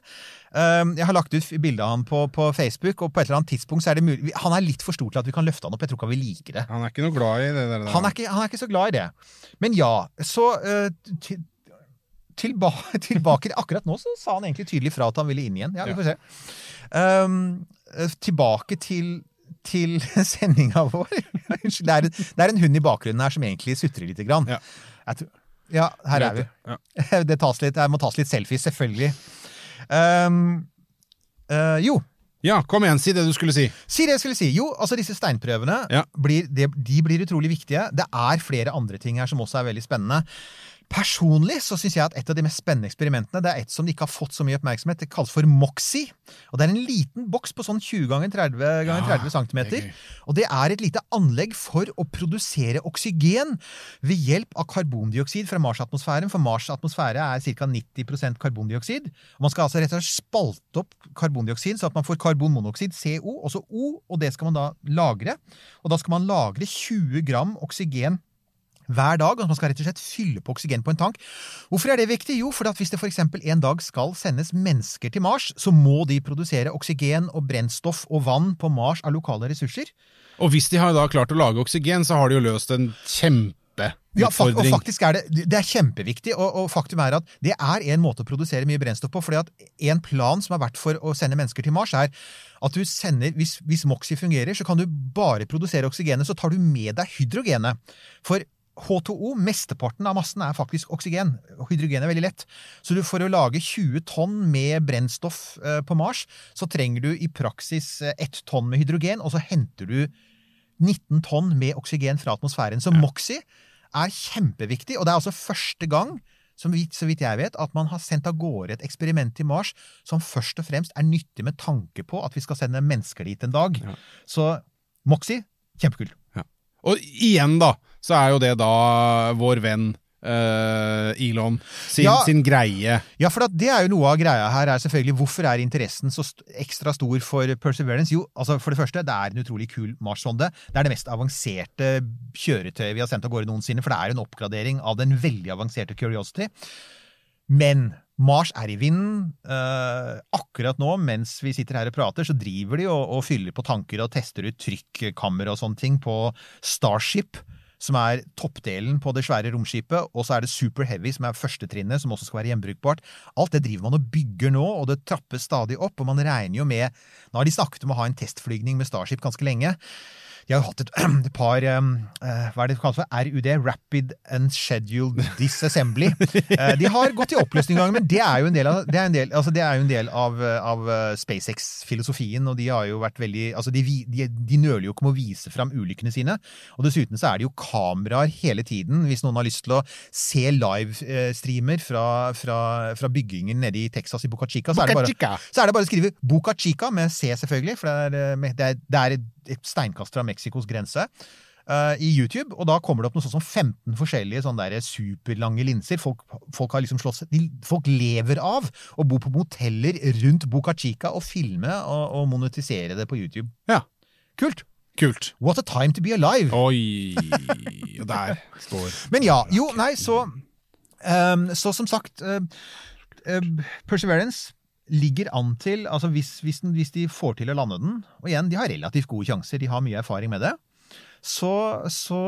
Um, jeg har lagt ut bilde av han på, på Facebook, og på et eller annet tidspunkt så er det mulig Han er litt for stor til at vi kan løfte han opp. Jeg tror ikke han vil like det. Han er ikke noe glad i det der. Han er ikke, han er ikke så glad i det. Men ja, så uh, til, tilba tilbake Akkurat nå så sa han egentlig tydelig fra at han ville inn igjen. Ja, vi får se. Um, eh, tilbake til til sendinga vår. Det, er en- det er en hund i bakgrunnen her som egentlig sutrer lite grann. Ja. Tror, ja, her er vi. Ja. Det, tas litt, jeg må tas litt selfies, selvfølgelig. Um, uh, jo, ja, kom igjen, si det du skulle si. Si det jeg skulle si. Jo, altså disse steinprøvene Ja. blir, de, de blir utrolig viktige. Det er flere andre ting her som også er veldig spennende. Personlig så syns jeg at et av de mest spennende eksperimentene det er et som de ikke har fått så mye oppmerksomhet. Det kalles for Moxie. Og Det er en liten boks på sånn 20 ganger 30 ganger 30 cm. Og det er et lite anlegg for å produsere oksygen ved hjelp av karbondioksid fra Mars-atmosfæren. For Mars' atmosfære er ca. 90 karbondioksid. Og Man skal altså rett og slett spalte opp karbondioksid, så at man får karbonmonoksid, CO, og så O, og det skal man da lagre. Og da skal man lagre 20 gram oksygen hver dag. og Man skal rett og slett fylle på oksygen på en tank. Hvorfor er det viktig? Jo, for at hvis det f.eks. en dag skal sendes mennesker til Mars, så må de produsere oksygen og brennstoff og vann på Mars av lokale ressurser. Og hvis de har da klart å lage oksygen, så har de jo løst en Ja, og faktisk er det, det er kjempeviktig, og, og faktum er at det er en måte å produsere mye brennstoff på. fordi at en plan som er verdt for å sende mennesker til Mars, er at du sender, hvis, hvis Moxie fungerer, så kan du bare produsere oksygenet, så tar du med deg hydrogenet. For H2O, mesteparten av massen, er faktisk oksygen. Hydrogen er veldig lett. Så du, for å lage 20 tonn med brennstoff eh, på Mars, så trenger du i praksis eh, ett tonn med hydrogen, og så henter du 19 tonn med oksygen fra atmosfæren. Så Moxie er kjempeviktig, og det er altså første gang, som vidt, så vidt jeg vet, at man har sendt av gårde et eksperiment til Mars som først og fremst er nyttig med tanke på at vi skal sende mennesker dit en dag. Ja. Så Moxie, kjempekult. Og igjen, da, så er jo det da vår venn Uh, Elon sin, Ja. sin greie. Ja, for det er jo noe av greia her, er selvfølgelig hvorfor er interessen så st ekstra stor for Perseverance? Jo, altså for det første, det er en utrolig kul Mars-sonde. Det er det mest avanserte kjøretøyet vi har sendt av gårde noensinne, for det er en oppgradering av den veldig avanserte Curiosity. Men Mars er i vinden. Eh, akkurat nå, mens vi sitter her og prater, så driver de og, og fyller på tanker og tester ut trykkammer og sånne ting på Starship, som er toppdelen på det svære romskipet, og så er det Super Heavy, som er førstetrinnet, som også skal være gjenbrukbart. Alt det driver man og bygger nå, og det trappes stadig opp, og man regner jo med Nå har de snakket om å ha en testflygning med Starship ganske lenge. De har jo hatt et, et par um, Hva er det kalles for? RUD, Rapid Unscheduled Disassembly. Eh, de har gått i oppløsning en gang, men det er jo en del av, det er en del, altså det er jo en del av, av eh, SpaceX-filosofien, og de har jo vært veldig altså de, de, de nøler jo ikke med å vise fram ulykkene sine. Og dessuten så er det jo kameraer hele tiden, hvis noen har lyst til å se livestreamer fra, fra, fra byggingen nede i Texas i Boca Chica, så er det bare så er det bare å skrive Boca Chica med C, selvfølgelig, for det er, det er, det er et, steinkast fra Mexicos grense. eh, I YouTube, og da kommer det opp noe sånt som 15 forskjellige sånne der superlange linser. Folk, folk har liksom de, Folk lever av å bo på moteller rundt Boca Chica og filme og, og monetisere det på YouTube. Ja, Kult! kult. What a time to be alive! Oi, og der står Men ja, jo, nei, så um, Så som sagt uh, uh, Perseverance ligger an til altså hvis, hvis, den, hvis de får til å lande den Og igjen, de har relativt gode sjanser, de har mye erfaring med det. Så, så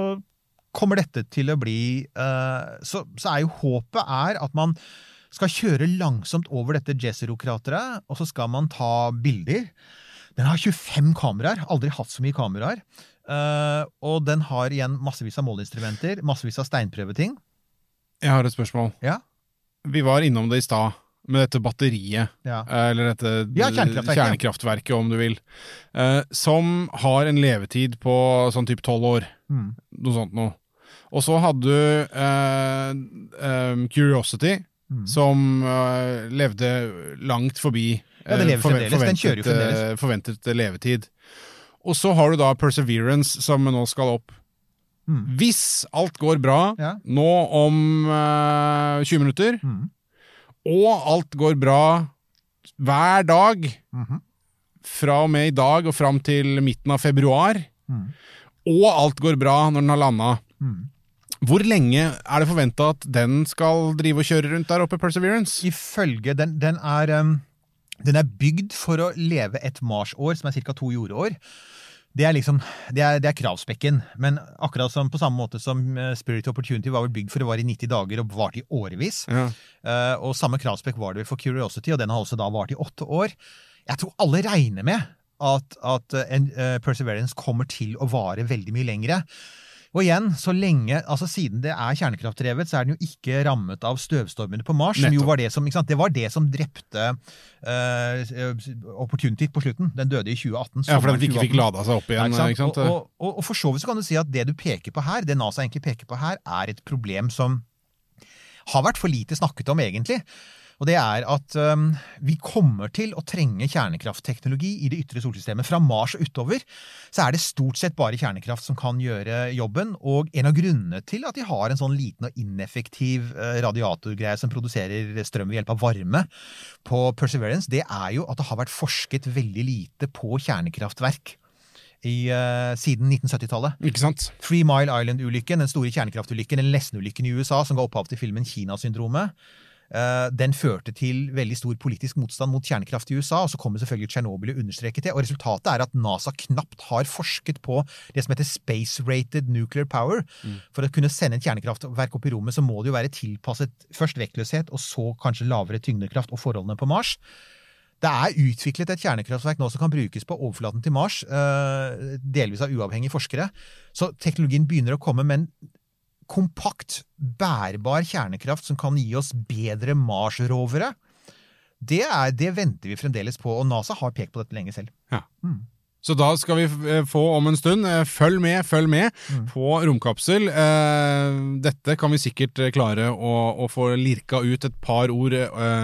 kommer dette til å bli uh, så, så er jo håpet er at man skal kjøre langsomt over dette Jezero-krateret, og så skal man ta bilder. Den har 25 kameraer, aldri hatt så mye kameraer. Uh, og den har igjen massevis av måleinstrumenter, massevis av steinprøveting. Jeg har et spørsmål. Ja. Vi var innom det i stad, med dette batteriet. Ja. eh, Eller dette Ja, kjernekraftverket. kjernekraftverket, om du vil. eh, Som har en levetid på sånn type tolv år. Mm. Noe sånt noe. Og så hadde du eh, eh, Curiosity, Mm. som eh, levde langt forbi Ja, eh. Jo forventet, forventet levetid. Og så har du da Perseverance, som nå skal opp. Mm. Hvis alt går bra nå om eh, 20 minutter, Mm. Og alt går bra hver dag Mhm. fra og med i dag og fram til midten av februar, og alt går bra når den har landa, hvor lenge er det forventa at den skal drive og kjøre rundt der oppe, Perseverance? Ifølge Den, den, er, um, den er bygd for å leve et Mars-år, som er ca. to jordår. Det er liksom, det er, det er kravspekken, men akkurat som på samme måte som eh, Spirit Opportunity var vel bygd for å vare i 90 dager og varte i årevis. Ja. Uh, og samme kravspekk var det vel for Curiosity, og den har også da vart i åtte år. Jeg tror alle regner med at, at eh, en, uh, Perseverance kommer til å vare veldig mye lengre. Og igjen, så lenge, altså siden det er kjernekraftdrevet, så er den jo ikke rammet av støvstormene på Mars. som jo var Det som? Det var det som drepte uh, Opportunity på slutten. Den døde i 2018. Ja, for den ikke fikk lada seg opp igjen. sant? Og, og, og, og for så vidt så kan du si at det du peker på her, det NASA egentlig peker på her, er et problem som har vært for lite snakket om, egentlig. Og det er at um, vi kommer til å trenge kjernekraftteknologi i det ytre solsystemet. Fra Mars og utover så er det stort sett bare kjernekraft som kan gjøre jobben. Og en av grunnene til at de har en sånn liten og ineffektiv eh, radiatorgreie som produserer strøm ved hjelp av varme på Perseverance, det er jo at det har vært forsket veldig lite på kjernekraftverk. I, uh, siden 1970-tallet. Ikke sant? Three Mile Island-ulykken, den store kjernekraftulykken, eller nesten-ulykken i USA, som ga opphav til filmen Kinasyndromet, den førte til veldig stor politisk motstand mot kjernekraft i USA, og så kommer selvfølgelig Tsjernobyl og understreket det. Og resultatet er at NASA knapt har forsket på det som heter space-rated nuclear power. For å kunne sende et kjernekraftverk opp i rommet, så må det jo være tilpasset først vektløshet, og så kanskje lavere tyngdekraft og forholdene på Mars. Det er utviklet et kjernekraftverk nå som kan brukes på overflaten til Mars, eh, delvis av uavhengige forskere. Så teknologien begynner å komme, men kompakt, bærbar kjernekraft som kan gi oss bedre Mars-rovere, det, er, det venter vi fremdeles på, og NASA har pekt på dette lenge selv. Så da skal vi eh, få om en stund. eh, Følg med, følg med Mm. på Romkapsel. Eh, Dette kan vi sikkert klare å, å få lirka ut et par ord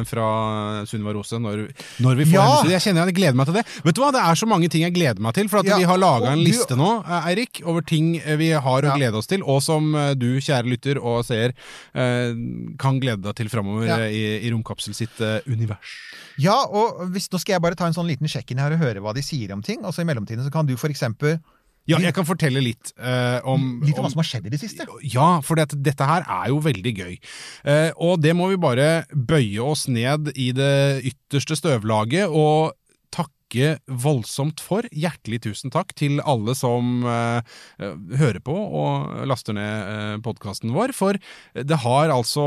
fra Sunniva Rose når, når vi får Ja! henne. Jeg kjenner jeg gleder meg til det. Vet du hva, Det er så mange ting jeg gleder meg til. For at Ja, vi har laga en liste nå, Erik, Eirik, over ting vi har å Ja. glede oss til, og som du, kjære lytter og seer, kan glede deg til framover i, i Romkapsel sitt univers. Ja, og hvis, nå skal jeg bare ta en sånn liten sjekk inn her og høre hva de sier om ting, Altså, mellomtiden så kan du eksempel Ja, jeg kan fortelle litt uh, om litt om hva som har skjedd i det siste. Ja, for dette, dette her er jo veldig gøy. Uh, og det må vi bare bøye oss ned i det ytterste støvlaget og takke voldsomt for. Hjertelig tusen takk til alle som eh, hører på og laster ned uh, podkasten vår, for det har altså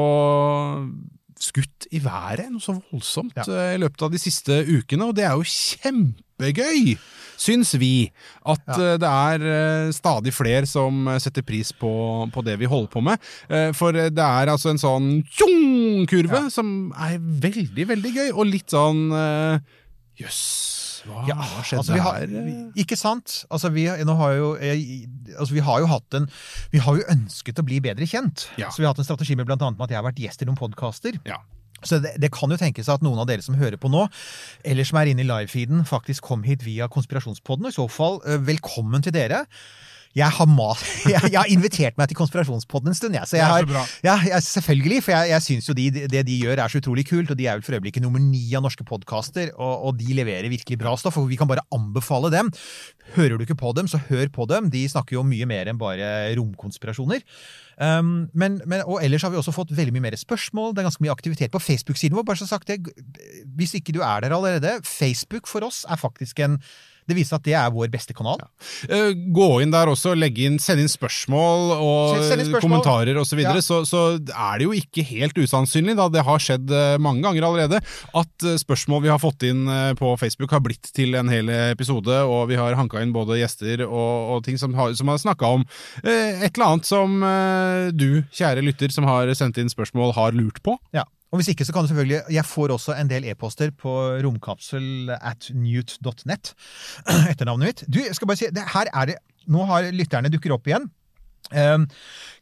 skutt i været noe så voldsomt Ja. i løpet av de siste ukene, og det er jo kjempegøy! Syns vi at Ja. eh, det er eh, stadig flere som eh, setter pris på, på det vi holder på med. For det er altså en sånn tjong-kurve som er veldig, veldig gøy, og litt sånn Jøss, hva, Ja, hva skjedde altså, har, her? ikke sant? Altså, vi, har jo, altså, vi har jo hatt en Vi har jo ønsket å bli bedre kjent. Ja. Så vi har hatt en strategi med blant annet med at jeg har vært gjest i noen podkaster. Ja. Så det, det kan jo tenkes at noen av dere som hører på nå, eller som er inne i livefeeden, faktisk kom hit via Konspirasjonspodden. Og i så fall, eh, velkommen til dere. Jeg har, ma jeg, jeg har invitert meg til Konspirasjonspodden en stund, jeg. Så jeg har, ja, jeg, selvfølgelig, for jeg, jeg syns jo de, det de gjør er så utrolig kult, og de er vel for øyeblikket nummer ni av norske podkaster, og, og de leverer virkelig bra stoff, og vi kan bare anbefale dem. Hører du ikke på dem, så hør på dem. De snakker jo mye mer enn bare romkonspirasjoner. Um, men, men, og ellers har vi også fått veldig mye mer spørsmål. Det er ganske mye aktivitet på Facebook-siden vår. bare så sagt det, Hvis ikke du er der allerede, Facebook for oss er faktisk en Det viser at det er vår beste kanal. Ja. Gå inn der også, legge inn, send inn spørsmål og Send- inn spørsmål. kommentarer osv. Så, videre, Ja. så Så er det jo ikke helt usannsynlig, da det har skjedd eh, mange ganger allerede, at eh, spørsmål vi har fått inn eh, på Facebook har blitt til en hel episode, og vi har hanka inn både gjester og, og ting som har, som har snakka om eh, et eller annet som eh, du, kjære lytter, som har sendt inn spørsmål, har lurt på. Ja. Og hvis ikke, så kan du selvfølgelig Jeg får også en del e-poster på romkapsel at newt.net. Etternavnet mitt. Du, jeg skal bare si, det, her er det Nå har lytterne dukker opp igjen. Um,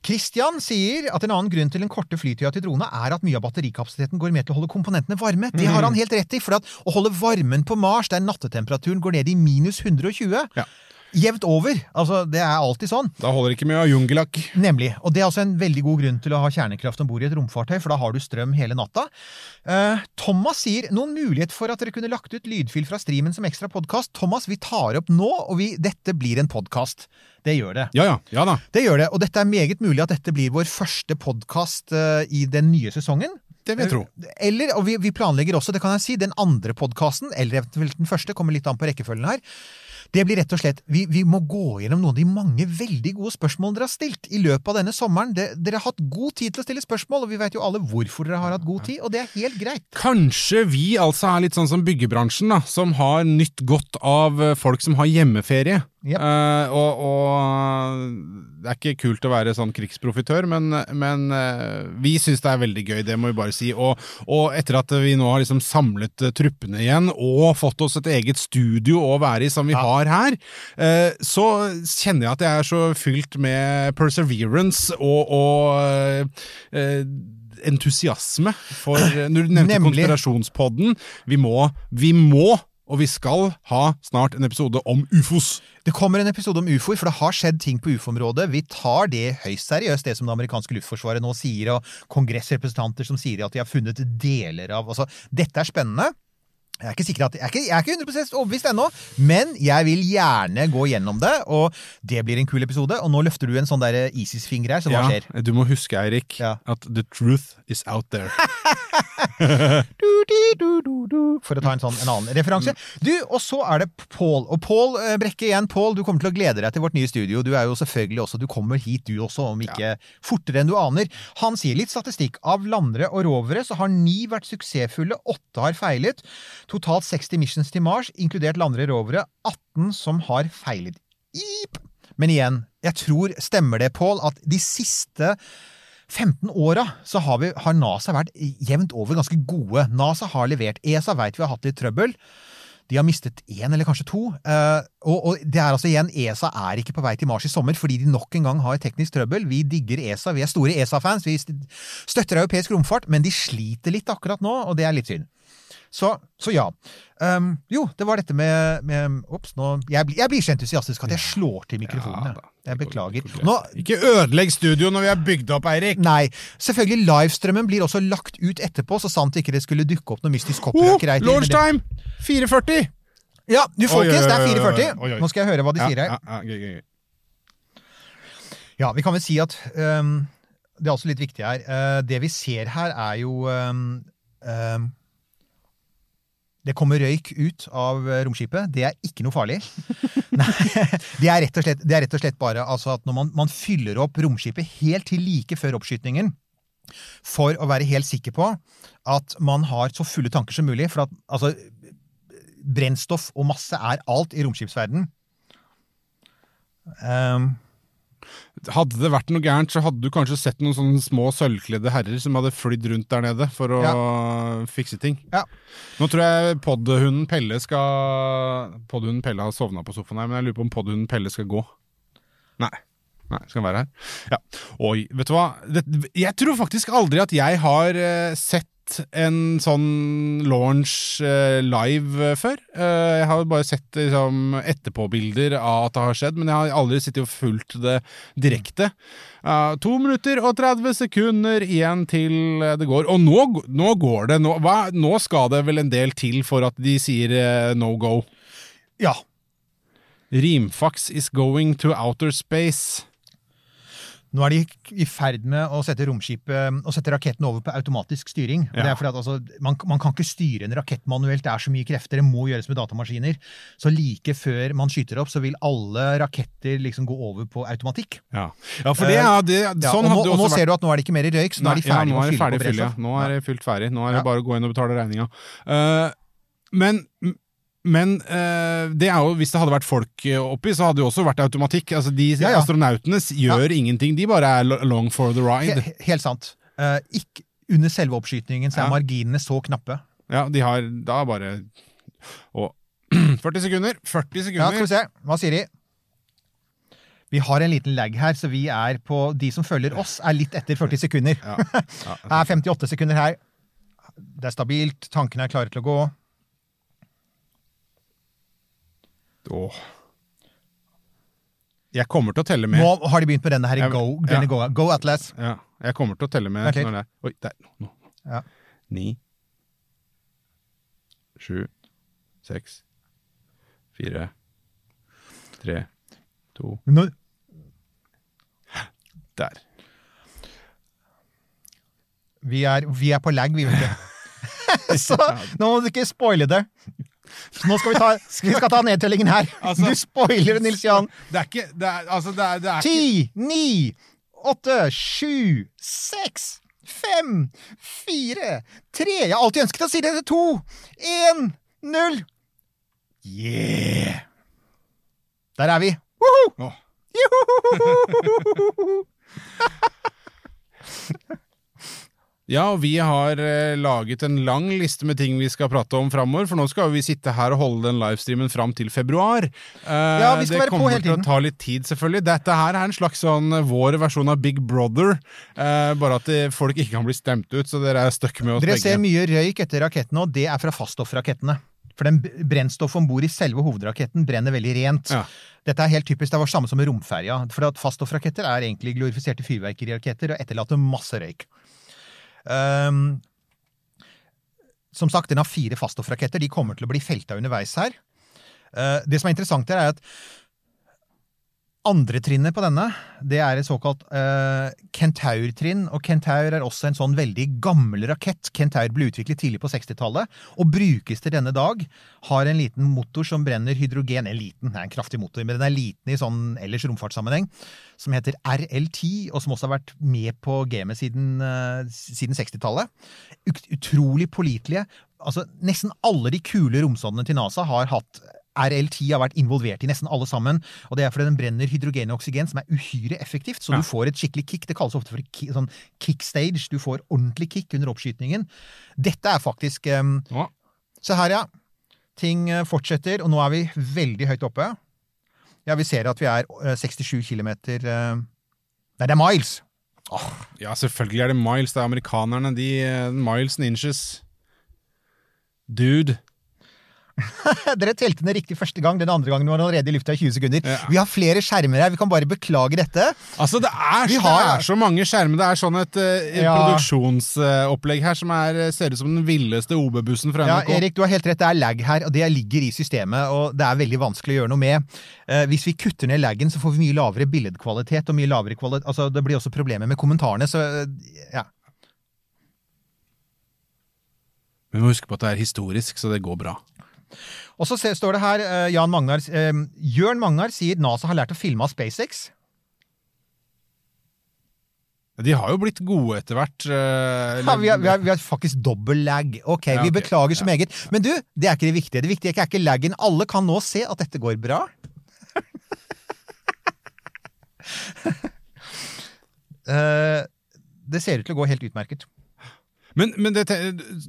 Christian sier at en annen grunn til den korte flytida til drona er at mye av batterikapasiteten går med til å holde komponentene varme. Det har han helt rett i, for at å holde varmen på Mars, der nattetemperaturen går ned i minus 120 Ja. Jevnt over. Altså, det er alltid sånn. Da holder det ikke med å ha jungelakk. Nemlig. Og det er altså en veldig god grunn til å ha kjernekraft om bord i et romfartøy, for da har du strøm hele natta. Eh, Thomas sier noen mulighet for at dere kunne lagt ut lydfil fra streamen som ekstra podkast. Thomas, vi tar opp nå, og vi, dette blir en podkast. Det gjør det. Ja ja, ja da. Det gjør det, og dette er meget mulig at dette blir vår første podkast i den nye sesongen. Det vil jeg tro. Eller, og vi, vi planlegger også, det kan jeg si, den andre podkasten, eller eventuelt den første, kommer litt an på rekkefølgen her. Det blir rett og slett Vi, må gå gjennom noen av de mange veldig gode spørsmålene dere har stilt i løpet av denne sommeren. Det, dere har hatt god tid til å stille spørsmål, og vi vet jo alle hvorfor dere har hatt god tid, og det er helt greit. Kanskje vi altså er litt sånn som byggebransjen, da, som har nytt godt av eh, folk som har hjemmeferie. Yep. Uh, og, og det er ikke kult å være sånn krigsprofitør, men, men uh, vi syns det er veldig gøy, det må vi bare si. Og, og etter at vi nå har liksom samlet uh, truppene igjen, og fått oss et eget studio å være i som vi Ja. har her, så kjenner jeg at jeg er så fylt med perseverance og, og entusiasme for Når du nevnte Nemlig. konspirasjonspodden, vi må, vi må og vi skal ha snart en episode om ufos. Det kommer en episode om ufoer, for det har skjedd ting på ufo-området. Vi tar det høyst seriøst, det som det amerikanske luftforsvaret nå sier, og kongressrepresentanter som sier at de har funnet deler av altså, Dette er spennende. Jeg er ikke sikker at, jeg er ikke, jeg er ikke 100 overbevist ennå, men jeg vil gjerne gå gjennom det, og det blir en kul episode. Og nå løfter du en sånn der ISIS-finger her, så hva skjer? du må huske, Eirik, Ja. at the truth is out there. Du, du, du, for å ta en sånn en annen referanse. Du, og så er det Pål. Og Pål eh, Brekke igjen. Pål, du kommer til å glede deg til vårt nye studio. Du er jo selvfølgelig også, du kommer hit du også, om ikke fortere enn du aner. Han sier litt statistikk. Av landere og rovere så har ni vært suksessfulle, åtte har feilet. Totalt 60 missions til Mars, inkludert landere rovere. 18 som har feilet. Ip. Men igjen, jeg tror, stemmer det, Pål, at de siste 15 åra så har, vi, har NASA vært jevnt over ganske gode. NASA har levert. ESA veit vi har hatt litt trøbbel. De har mistet én eller kanskje to. Eh, og, og det er altså igjen, ESA er ikke på vei til Mars i sommer fordi de nok en gang har teknisk trøbbel. Vi digger ESA, vi er store ESA-fans, vi støtter europeisk romfart, men de sliter litt akkurat nå, og det er litt synd. Så, så ja. Um, jo, det var dette med, med Ops, nå jeg, blir- jeg blir så entusiastisk at jeg slår til mikrofonen. Ja, jeg. beklager. Nå, Ikke ødelegg studio når vi har bygd opp, Eirik! Nei. Selvfølgelig, livestrømmen blir også lagt ut etterpå, så sant ikke det skulle dukke opp noe mystisk Oh, copyright. launch time! 4.40! Ja, du folkens, det er Oi, oi, oi, oi, 4.40. oi, oi. Nå skal jeg høre hva de sier her. Ja, vi kan vel si at um, Det er også litt viktig her. Uh, det vi ser her, er jo um, øhm, Det kommer røyk ut av øh, romskipet. Det er ikke noe farlig. Nei, det er slett, det er rett og slett bare altså at når man, man fyller opp romskipet helt til like før oppskytingen for å være helt sikker på at man har så fulle tanker som mulig. For at altså, brennstoff og masse er alt i romskipsverdenen. Um, Hadde det vært noe gærent, så hadde du kanskje sett noen sånne små sølvkledde herrer som hadde flydd rundt der nede for å fikse ting. Ja. Nå tror jeg podhunden Pelle skal Podhunden Pelle har sovna på sofaen her, men jeg lurer på om podhunden Pelle skal gå. Nei. Nei, skal han være her? Ja. Oi, vet du hva? Det, jeg tror faktisk aldri at jeg har eh, sett en sånn launch eh, live eh, før. Eh, jeg har bare sett liksom, etterpåbilder av at det har skjedd, men jeg har aldri sittet og fulgt det direkte. To minutter og 30 sekunder igjen til det går. Og nå, nå går det. Nå, hva, nå skal det vel en del til for at de sier no go. ja, Rimfax is going to outer space. Nå er de i ferd med å sette romskipet og sette raketten over på automatisk styring. Ja. Det er fordi at altså, man, man kan ikke styre en rakett manuelt, det er så mye krefter, det må gjøres med datamaskiner. Så like før man skyter opp, så vil alle raketter liksom gå over på automatikk. Ja, ja for det, ja, det, Ja, sånn og nå, det og nå vært. ser du at nå er det ikke mer røyk, så nå er de ferdig ja, med å fylle på ja. brennstoff. Nå er det fylt ferdig. Nå er det Ja. bare å gå inn og betale regninga. Uh, men men eh, det jo, hvis det hadde vært folk eh, oppi, så hadde det også vært automatikk. Altså, de Ja, ja. Astronautene gjør gjør ingenting, de bare er long for the ride. He, helt sant. Eh, ikke under selve oppskytingen så er Ja. marginene så knappe. Ja, de har da bare Og 40 sekunder! 40 Ja, skal sekunder! vi se. Hva sier de? Vi har en liten lag her, så vi er på De som følger oss, er litt etter 40 sekunder. Ja, ja, Det er 58 sekunder her. Det er stabilt, tankene er klare til å gå. Åh. Jeg kommer til å telle med. Nå har de begynt med denne her i Go. Go. ja. Go, Go Atlas. Ja, jeg kommer til å telle med når det er Oi, der. Nå. No. Ja. Ni. Sju. Seks. Fire. Tre. To. Nå, Der. vi, er, vi er på lag, vi, vet du. Så nå må du ikke spoile det. Nå skal vi ta, vi skal ta nedtellingen her. Altså- du spoiler det, Nils Jan. Det er ikke Det er, altså, det er, det er Ti, ni, åtte, sju, seks, fem, fire, tre Jeg har alltid ønsket å si det. To, én, null. Yeah! Der er vi. Woohoo! Åh. Ja, og vi har eh, laget en lang liste med ting vi skal prate om framover, for nå skal vi sitte her og holde den livestreamen fram til februar. Eh, Ja, vi skal det være på hele tiden. Det kommer til å ta litt tid, selvfølgelig. Dette her er en slags sånn eh, vår versjon av Big Brother, eh, bare at folk ikke kan bli stemt ut, så dere er stuck med oss Dere begge. ser mye røyk etter rakettene, og det er fra faststoffrakettene. For den brennstoffet om bord i selve hovedraketten brenner veldig rent. Ja. Dette er helt typisk, det var samme som med romferja. For at faststoffraketter er egentlig glorifiserte fyrverkeriraketter og etterlater masse røyk. Ehm, som sagt, den har fire faststoffraketter. De kommer til å bli felta underveis her. Uh, det som er interessant her, er at andre trinnet på denne, det er et såkalt uh, Kentaur-trinn. Og Kentaur er også en sånn veldig gammel rakett. Kentaur ble utviklet tidlig på 60-tallet og brukes til denne dag. Har en liten motor som brenner hydrogen. En liten, det er en kraftig motor, men den er liten i sånn ellers romfartssammenheng. Som heter RL10, og som også har vært med på gamet siden, uh, siden 60-tallet. Ut- Utrolig pålitelige. Altså, nesten alle de kule romsondene til NASA har hatt RL10 har vært involvert i nesten alle sammen. Og det er fordi den brenner hydrogen og oksygen, som er uhyre effektivt. Så Ja. du får et skikkelig kick. Det kalles ofte for ki sånn kickstage. Du får ordentlig kick under oppskytingen. Dette er faktisk um, ja. Se her, ja. Ting eh, fortsetter, og nå er vi veldig høyt oppe. Ja, vi ser at vi er eh, 67 km Nei, det er miles! ja, selvfølgelig er det miles. Det er amerikanerne. De eh, miles and inches. Dude. Dere telte ned riktig første gang. Den andre gangen var den allerede i lufta i 20 sekunder. Ja. Vi har flere skjermer her. Vi kan bare beklage dette. Altså, det er, Vi det er så mange skjermer. Det er sånn et et Ja. produksjonsopplegg her som er, eh, ser ut som den villeste OB-bussen fra Ja, Erik, du har helt rett. Det er lag her, og det ligger i systemet. Og det er veldig vanskelig å gjøre noe med. Eh, hvis vi kutter ned laggen, så får vi mye lavere billedkvalitet. Og mye lavere kvalitet Altså, det blir også problemer med kommentarene, så eh, ja. Men vi må huske på at det er historisk, så det går bra. Og så står det her, eh, Jan Magnar, eh, Jørn Magnar sier NASA har lært å filme av SpaceX. De har jo blitt gode etter hvert. eh, Ja, vi, har, vi, har, vi har faktisk dobbel lag. Ok, Ja, vi okay. beklager så Ja. meget. Men du, det er ikke det viktige. Det viktige er ikke laggen. Alle kan nå se at dette går bra. Det ser ut til å gå helt utmerket. Men, men det,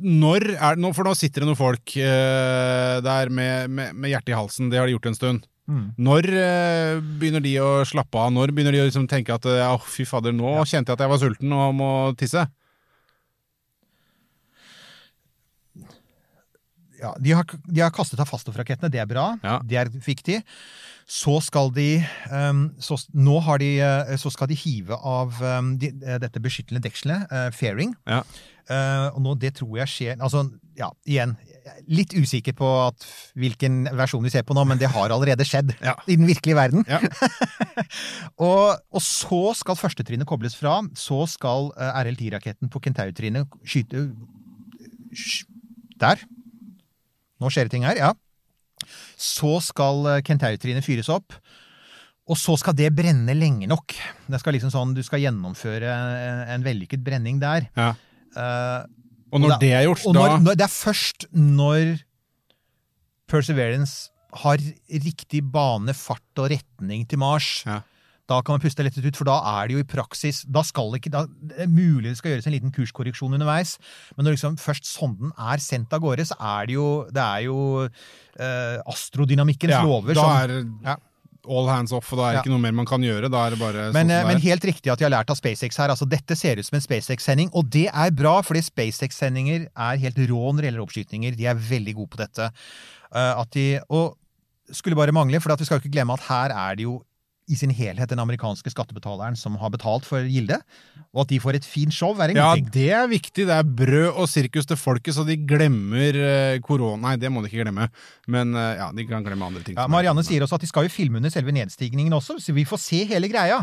når er det nå, For nå sitter det noen folk uh, der med, med, med hjertet i halsen. Det har de gjort en stund. Mm. Når uh, begynner de å slappe av? Når begynner de å liksom tenke at uh, fy fader, nå kjente jeg at jeg var sulten og må tisse? Ja, de, har, de har kastet av faststoffrakettene, det er bra. Ja. Det er viktig. Så skal de um, så, Nå har de eh, Så skal de hive av um, de, eh, dette beskyttende dekselet, uh, fairing. Ja. Uh, og nå, det tror jeg skjer Altså, ja, igjen. Litt usikker på at, hvilken versjon vi ser på nå, men det har allerede skjedd Ja. i den virkelige verden. Ja. og, og så skal førstetrinnet kobles fra. Så skal uh, RL10-raketten på Kentaur-trinnet skyte sh, Der. Nå skjer det ting her, ja. Så skal kentautrinet Kentaur-trinnet fyres opp. Og så skal det brenne lenge nok. Det skal liksom sånn, Du skal gjennomføre en, en vellykket brenning der. Ja. Uh, Og når da- det er gjort, og når, da når, Det er først når Perseverance har riktig bane, fart og retning til Mars. Ja. Da kan man puste lettet ut, for da er det jo i praksis Da skal ikke, da, Det er mulig det skal gjøres en liten kurskorreksjon underveis, men når liksom først sonden er sendt av gårde, så er det jo, det er jo eh, astrodynamikkens ja, lover da som er Ja. all hands off, og da er det Ja. ikke noe mer man kan gjøre. Da er det bare Men, sånn eh, men det er. helt riktig at de har lært av SpaceX her. altså Dette ser ut som en SpaceX-sending, og det er bra, fordi SpaceX-sendinger er helt rå når det gjelder oppskytninger. De er veldig gode på dette. Uh, at de, og skulle bare mangle, for at vi skal jo ikke glemme at her er det jo i sin helhet den amerikanske skattebetaleren som har betalt for gildet. Og at de får et fint show, er en Ja, det er viktig. Det er brød og sirkus til folket, så de glemmer eh, korona. Nei, det må de ikke glemme, men eh, ja, de kan glemme andre ting. Ja, Marianne sier også at de skal jo filme under selve nedstigningen også, så vi får se hele greia.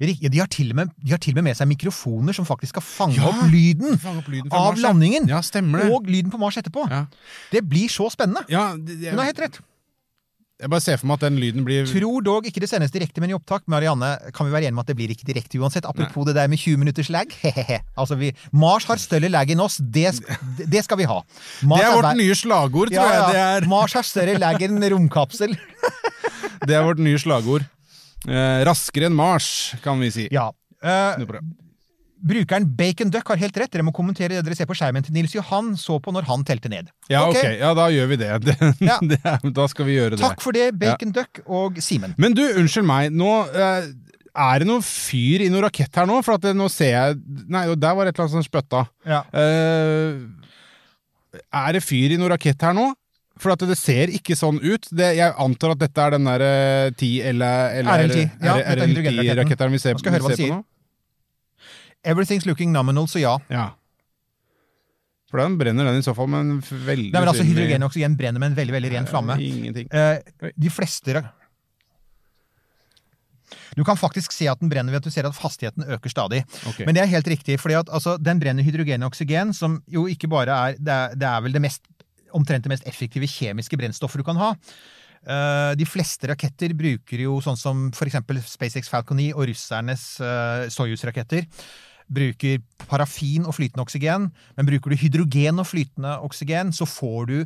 De har til og med, de har til og med med seg mikrofoner som faktisk skal fange Ja, opp lyden fange opp lyden av landingen. Ja, stemmer det. Og lyden på Mars etterpå. Ja. Det blir så spennende. Ja, det- det, Hun har helt rett. Jeg bare ser for meg at den lyden blir Tror dog ikke det sendes direkte, men i opptak. Marianne, kan vi være enige om at det blir ikke direkte uansett? Apropos det der med 20 minutters lag. Hehehe. altså, vi, Mars har større lag enn oss. Det, det skal vi ha. Mars Det er vårt er... nye slagord, tror ja, jeg. Det ja. er, Mars har større lag enn romkapsel. det er vårt nye slagord. Eh, raskere enn Mars, kan vi si. Ja. Eh. Brukeren Bacon Duck har helt rett. Dere må kommentere det dere ser på skjermen til Nils Johan så på når han telte ned. Ja, Ok. okay. Ja, da gjør vi det. det, Ja. det da skal vi gjøre det. Takk for det, Bacon Duck og Simen. Men du, unnskyld meg. Nå eh, er det noe fyr i noe rakett her nå? For at det, nå ser jeg Nei, der var et eller annet som spytta. Ja. Eh, er det fyr i noe rakett her nå? For at det ser ikke sånn ut. Det, jeg antar at dette er den der eh, 10 eller, eller RL10. Ja. RL10-raketteren vi ser, vi ser på nå? Everything's looking nominal, så ja. Ja. For den brenner den i så fall, med en veldig Nei, men altså, Hydrogen og oksygen brenner med en veldig veldig ren flamme. Eh, Ingenting. Eh, de fleste Du kan faktisk se at den brenner ved at du ser at hastigheten øker stadig. Okay. Men det er helt riktig, for altså, den brenner hydrogen og oksygen, som jo ikke bare er Det er, det er vel det mest, omtrent det mest effektive kjemiske brennstoffet du kan ha. Uh, de fleste raketter bruker jo sånn som f.eks. SpaceX Falcon 9 og russernes uh, Soyuz-raketter. Bruker parafin og flytende oksygen, men bruker du hydrogen og flytende oksygen, så får du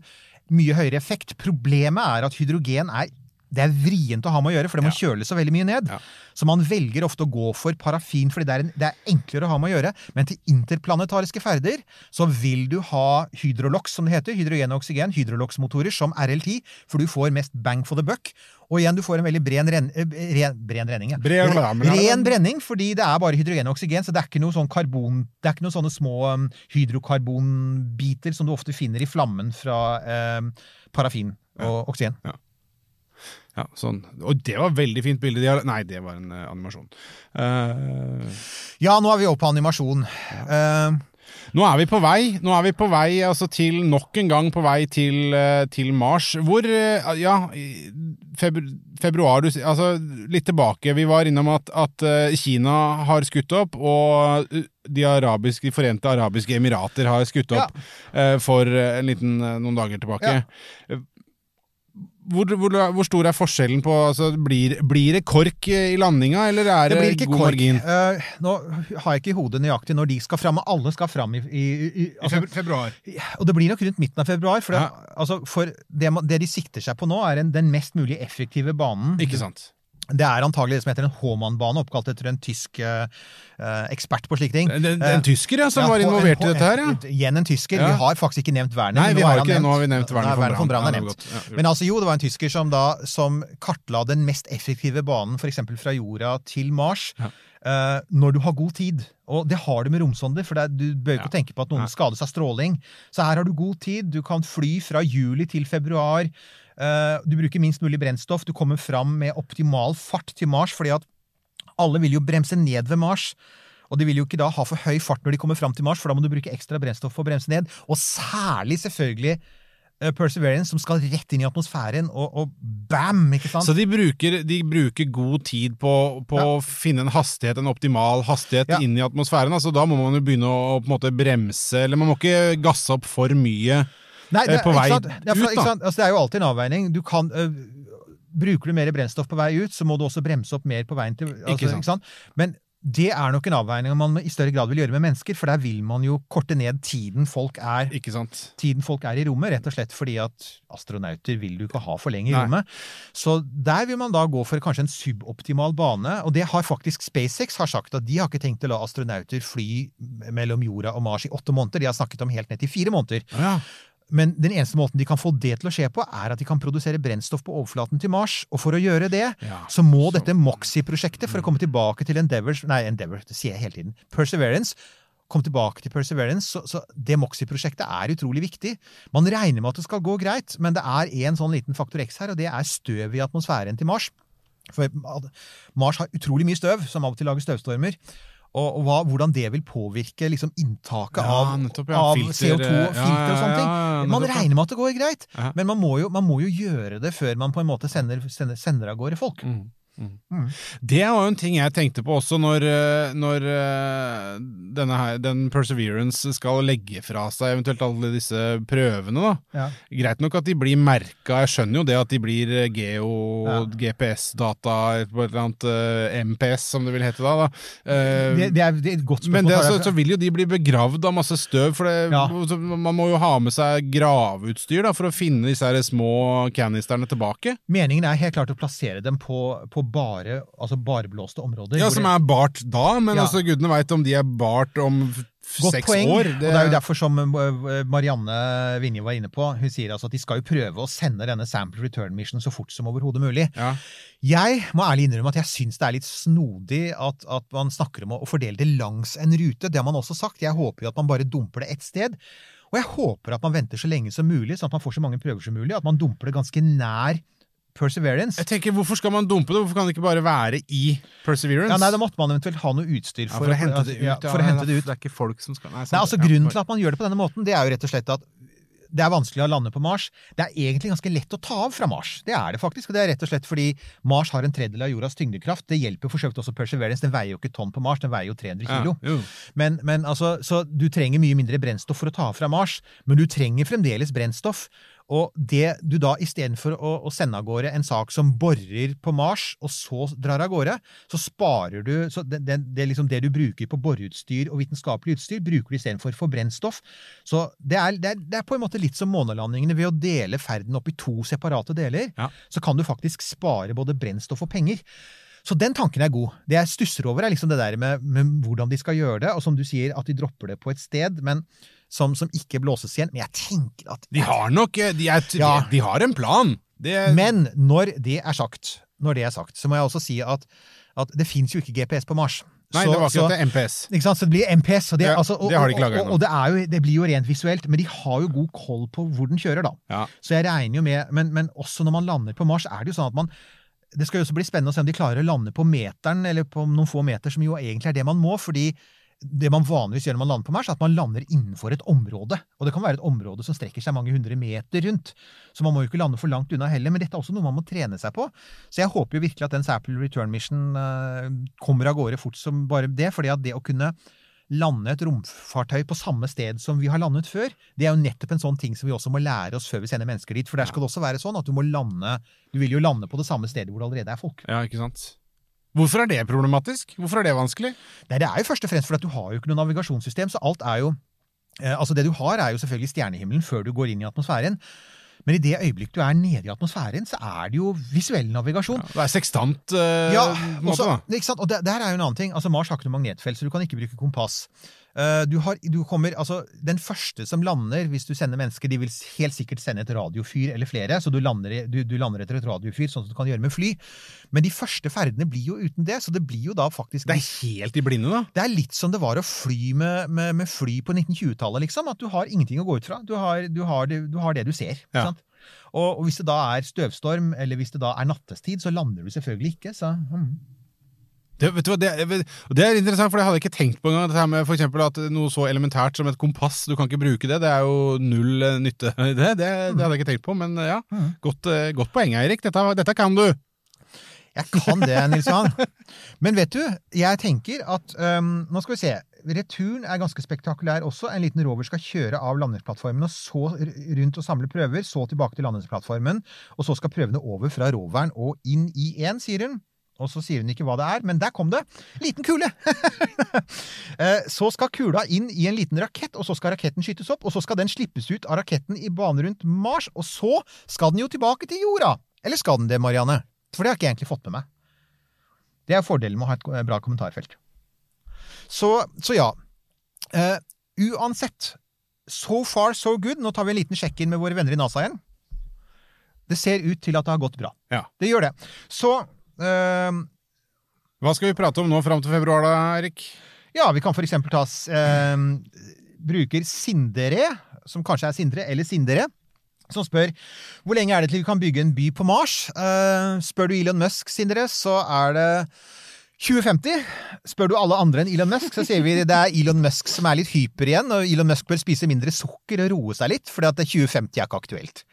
mye høyere effekt. Problemet er at hydrogen er det er vrient å ha med å gjøre, for det må kjøles så veldig mye ned. Ja. Så man velger ofte å gå for parafin, fordi det er, en, det er enklere å ha med å gjøre. Men til interplanetariske ferder så vil du ha hydrolox, som det heter. Hydrogen og oksygen. Hydrolox-motorer som RL10, for du får mest bang for the buck. Og igjen, du får en veldig ren, eh, ren, bren renning. Ja. Bren- bren, ren brenning, fordi det er bare hydrogen og oksygen, så det er ikke noe sånn karbon Det er ikke noen sånne små um, hydrokarbonbiter som du ofte finner i flammen fra um, parafin og oksygen. Ja, sånn. Og det var veldig fint bilde. De har... Nei, det var en uh, animasjon. Uh, Ja, nå er vi oppe på animasjon. Uh, nå er vi på vei. Nå er vi på vei altså, til nok en gang på vei til, til Mars. Hvor Ja, febru februar du, Altså, litt tilbake. Vi var innom at, at Kina har skutt opp, og de, arabiske, de forente arabiske emirater har skutt opp ja. for en liten, noen dager tilbake. Eh, Hvor, hvor, hvor stor er forskjellen på altså, blir, blir det kork i landinga, eller er det det, blir ikke god kork. margin? Uh, nå har jeg ikke i hodet nøyaktig når de skal fram, og alle skal fram i, i, i altså, februar. Og det blir nok rundt midten av februar. For, Ja. det, altså, for det, det de sikter seg på nå, er en, den mest mulig effektive banen. Ikke sant. Det er antagelig det som heter en Håmann-bane, oppkalt etter en tysk eh, ekspert på slike ting. En, en, Eh, tysker ja, som ja, var involvert i dette her, ja. Igjen en tysker. Ja. Vi har faktisk ikke nevnt Werner. Nei, vi har ikke det. Nå har vi nevnt Werner Nei, Werner von. Ja, gjort. Men altså, jo, det var en tysker som da som kartla den mest effektive banen, f.eks. fra jorda til Mars, Uh, når du har god tid. Og det har du med romsonder, for er- du bør ikke Ja. tenke på at noen skades av stråling. Så her har du god tid. Du kan fly fra juli til februar. Eh, du bruker minst mulig brennstoff. Du kommer fram med optimal fart til Mars, fordi at alle vil jo bremse ned ved Mars. Og de vil jo ikke da ha for høy fart når de kommer fram til Mars, for da må du bruke ekstra brennstoff for å bremse ned. Og særlig selvfølgelig eh, Perseverance, som skal rett inn i atmosfæren, og, og bam! ikke sant? Så de bruker, de bruker god tid på, på Ja. å finne en hastighet, en optimal hastighet Ja. inn i atmosfæren. Altså, da må man jo begynne å på en måte bremse, eller man må ikke gasse opp for mye. Nei, det, på ikke vei sant? Ja, for, ut? Altså, det er jo alltid en avveining. Du kan, uh, bruker du mer brennstoff på vei ut, så må du også bremse opp mer på veien til altså, Ikke sant. ikke sant? Men det er nok en avveining man i større grad vil gjøre med mennesker, for der vil man jo korte ned tiden folk er tiden folk er i rommet, rett og slett fordi at astronauter vil du ikke ha for lenge i Nei. rommet. Så der vil man da gå for kanskje en suboptimal bane, og det har faktisk SpaceX har sagt at de har ikke tenkt å la astronauter fly mellom jorda og Mars i åtte måneder, de har snakket om helt ned til fire måneder. Ja. Men den eneste måten de kan få det til å skje på, er at de kan produsere brennstoff på overflaten til Mars. Og for å gjøre det, Ja, så må så- dette Moxie-prosjektet, for å komme tilbake til Endeavour Nei, Endeavour, det sier jeg hele tiden. Perseverance. Kom tilbake til Perseverance, så, så Det Moxie-prosjektet er utrolig viktig. Man regner med at det skal gå greit, men det er en sånn liten faktor X her, og det er støv i atmosfæren til Mars. For Mars har utrolig mye støv, som av og til lager støvstormer. Og, hva, hvordan det vil påvirke liksom, inntaket Ja, av, nettopp, ja. av Filter, CO2 ja, og filter og sånne ting. man regner med at det går greit, men man må, jo, man må jo gjøre det før man på en måte sender, sender, sender av gårde folk. Det var jo en ting jeg tenkte på også når, eh, når eh, denne her, den Perseverance skal legge fra seg eventuelt alle disse prøvene. da. Ja. Greit nok at de blir merka, jeg skjønner jo det at de blir eh, geo, Ja. GPS-data, på et eller annet MPS som det vil hete da. da. Det, det, er, det er et godt spørsmål. men det, så, så vil jo de bli begravd av masse støv, for det, Ja. man må jo ha med seg graveutstyr da, for å finne disse små canisterne tilbake. Meningen er helt klart å plassere dem på, på bare, altså barblåste områder. Ja, Som er bart da, men Ja. altså gudene veit om de er bart om seks år. og det er jo derfor som eh, Marianne Vinje var inne på. Hun sier altså at de skal jo prøve å sende denne sample return mission så fort som overhodet mulig. Ja. Jeg må ærlig innrømme at jeg syns det er litt snodig at, at man snakker om å fordele det langs en rute. Det har man også sagt. Jeg håper jo at man bare dumper det ett sted. Og jeg håper at man venter så lenge som mulig, sånn at man får så mange prøver som mulig. At man dumper det ganske nær Perseverance. Jeg tenker, Hvorfor skal man dumpe det? Hvorfor kan det ikke bare være i Perseverance? Ja, nei, Da måtte man eventuelt ha noe utstyr Ja, for, for å hente det ut. Ja, for å hente det ut. Det er ikke folk som skal Nei, Nei, altså Grunnen til at man gjør det på denne måten, det er jo rett og slett at det er vanskelig å lande på Mars. Det er egentlig ganske lett å ta av fra Mars. Det er det faktisk. Og det er rett og slett fordi Mars har en tredjedel av jordas tyngdekraft. Det hjelper for så vidt også Perseverance. Den veier jo ikke tonn på Mars, den veier jo 300 kilo. Ja, jo. Men, men altså, så du trenger mye mindre brennstoff for å ta av fra Mars, men du trenger fremdeles brennstoff. Og det du da istedenfor å, å sende av gårde en sak som borer på Mars, og så drar av gårde, så sparer du så det, det, det, liksom det du bruker på boreutstyr og vitenskapelig utstyr, bruker du istedenfor for brennstoff. Så det er, det, er, det er på en måte litt som månelandingene. Ved å dele ferden opp i to separate deler, Ja. så kan du faktisk spare både brennstoff og penger. Så den tanken er god. Det jeg stusser over, er liksom det der med, med hvordan de skal gjøre det, og som du sier, at de dropper det på et sted, men som, som ikke blåses igjen. Men jeg tenker at De har nok eh, De, er, Ja. de, har en plan. Det, Men når det er sagt, når det er sagt, så må jeg også si at, at det fins jo ikke GPS på Mars. nei, Så- det var så- akkurat det. MPS. Ikke sant? Så det blir MPS. Og det, Ja, altså, og, det har de ikke laga ennå. og, og det, er jo, det blir jo rent visuelt, men de har jo god koll på hvor den kjører, da. Ja. Så jeg regner jo med, men, men også når man lander på Mars, er det jo sånn at man Det skal jo også bli spennende å se om de klarer å lande på meteren, eller på noen få meter, som jo egentlig er det man må. fordi det man vanligvis gjør når man lander på Mars, er at man lander innenfor et område. Og det kan være et område som strekker seg mange hundre meter rundt. Så man må jo ikke lande for langt unna heller, men dette er også noe man må trene seg på. Så jeg håper jo virkelig at den Sample Return Mission eh, kommer av gårde fort som bare det. fordi at det å kunne lande et romfartøy på samme sted som vi har landet før, det er jo nettopp en sånn ting som vi også må lære oss før vi sender mennesker dit. For der skal det også være sånn at du må lande Du vil jo lande på det samme stedet hvor det allerede er folk. ja, ikke sant. Hvorfor er det problematisk? Hvorfor er det vanskelig? Nei, det er jo først og fremst fordi at du har jo ikke noe navigasjonssystem, så alt er jo eh, Altså, det du har, er jo selvfølgelig stjernehimmelen før du går inn i atmosfæren. Men i det øyeblikk du er nede i atmosfæren, så er det jo visuell navigasjon. Det er sekstant eh, Ja, måte, da. ikke sant? og der, der, er jo en annen ting. Altså, Mars har ikke noe magnetfelt, så du kan ikke bruke kompass. Eh, Du har, du kommer, altså, den første som lander, hvis du sender mennesker, de vil helt sikkert sende et radiofyr eller flere, så du lander, du, du lander etter et radiofyr, sånn som du kan gjøre med fly. Men de første ferdene blir jo uten det, så det blir jo da faktisk Det er helt i blinde, da. det er litt som det var å fly med, med, med fly på 1920-tallet, liksom. At du har ingenting å gå ut fra. Du har, du har, det, du, har det du ser. Ikke Ja. sant? Og, og hvis det da er støvstorm, eller hvis det da er nattestid, så lander du selvfølgelig ikke. Så, mm. Det, vet du hva, det, det er interessant, for det hadde jeg ikke tenkt på engang. Dette med for eksempel at noe så elementært som et kompass, du kan ikke bruke det. Det er jo null eh, nytte i det. Det, hadde jeg ikke tenkt på, men eh, ja. Mm. Godt, eh, godt poeng, Eirik. Dette, dette kan du. Jeg kan det, Nils Johan. Men vet du, jeg tenker at um, Nå skal vi se. Returen er ganske spektakulær også. En liten rover skal kjøre av landingsplattformen og så rundt og samle prøver, så tilbake til landingsplattformen, og så skal prøvene over fra roveren og inn i én, sier hun. Og så sier hun ikke hva det er, men der kom det! Liten kule! Eh, så skal kula inn i en liten rakett, og så skal raketten skytes opp, og så skal den slippes ut av raketten i bane rundt Mars, og så skal den jo tilbake til jorda! Eller skal den det, Marianne? For det har jeg ikke egentlig fått med meg. Det er fordelen med å ha et eh, bra kommentarfelt. Så, så ja. Uh, uansett. So far, so good. Nå tar vi en liten sjekk-inn med våre venner i NASA igjen. Det ser ut til at det har gått bra. Ja. Det gjør det. Så eh, Hva skal vi prate om nå fram til februar, da, Erik? Ja, vi kan eksempel ta uh, Bruker Sindre, som kanskje er Sindre, eller Sindre, som spør hvor lenge er det til vi kan bygge en by på Mars. Uh, spør du Elon Musk, Sindre, så er det 2050. Spør du alle andre enn Elon Musk, så sier vi det er Elon Musk som er litt hyper igjen, og Elon Musk bør spise mindre sukker og roe seg litt, for 2050 er ikke aktuelt.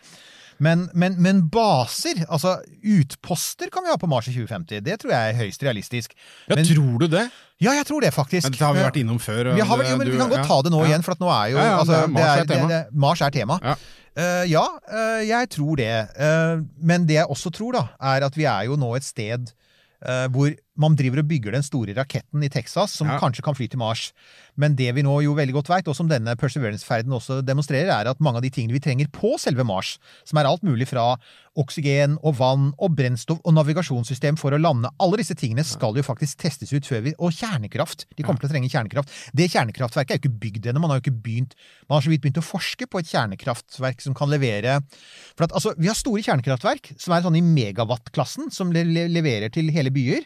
Men, men, men baser, altså utposter, kan vi ha på Mars i 2050. Det tror jeg er høyst realistisk. Ja, Men- tror du det? Ja, jeg tror det, faktisk. Men det har vi vært innom før. Vi, har, vel- jo, men du- vi kan godt ta det nå ja. igjen, for nå er jo Ja, ja, altså, det er- Mars er tema. det- Mars er tema. Ja. Uh, ja, uh, jeg tror det. Uh, men det jeg også tror, da, er at vi er jo nå et sted hvor man driver og bygger den store raketten i Texas, som Ja. kanskje kan fly til Mars. Men det vi nå jo veldig godt veit, og som denne Perseverance-ferden også demonstrerer, er at mange av de tingene vi trenger på selve Mars, som er alt mulig fra oksygen og vann og brennstoff og navigasjonssystem for å lande, alle disse tingene skal jo faktisk testes ut før vi Og kjernekraft. De kommer til å trenge kjernekraft. Det kjernekraftverket er jo ikke bygd ennå. Man har jo ikke begynt Man har så vidt begynt å forske på et kjernekraftverk som kan levere For at altså, vi har store kjernekraftverk som er sånn i megawatt-klassen, som le le leverer til hele byer.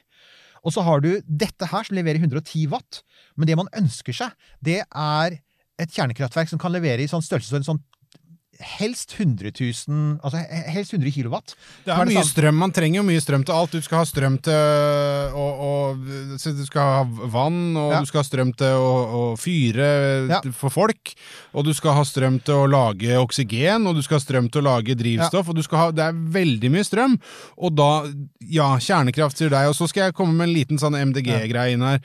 Og så har du dette her som leverer 110 watt. Men det man ønsker seg, det er et kjernekraftverk som kan levere i sånn størrelsesorden sånn helst 100 000 Altså helst 100 kilowatt. Det er, er mye sant? strøm, Man trenger jo mye strøm til alt. Du skal ha strøm til å, og Du skal ha vann, og Ja. du skal ha strøm til å, å fyre Ja. for folk. Og du skal ha strøm til å lage oksygen, og du skal ha strøm til å lage drivstoff. Og du skal ha, det er veldig mye strøm. Og da Ja, kjernekraft, sier deg. Og så skal jeg komme med en liten sånn MDG-greie inn her.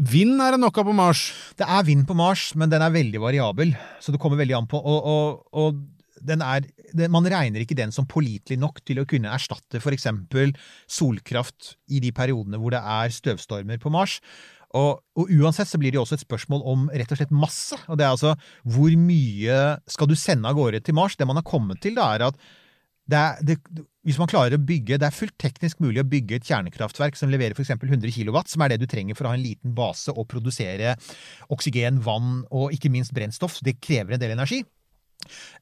Vind er det av på Mars. Det er vind på Mars, men den er veldig variabel. Så det kommer veldig an på. Og, og, og er, man regner ikke den som pålitelig nok til å kunne erstatte f.eks. solkraft i de periodene hvor det er støvstormer på Mars. Og, og uansett så blir det jo også et spørsmål om rett og slett masse. Og det er altså hvor mye skal du sende av gårde til Mars? Det man har kommet til, da, er at det er, det, hvis man klarer å bygge Det er fullt teknisk mulig å bygge et kjernekraftverk som leverer f.eks. 100 kW, som er det du trenger for å ha en liten base og produsere oksygen, vann og ikke minst brennstoff. Det krever en del energi.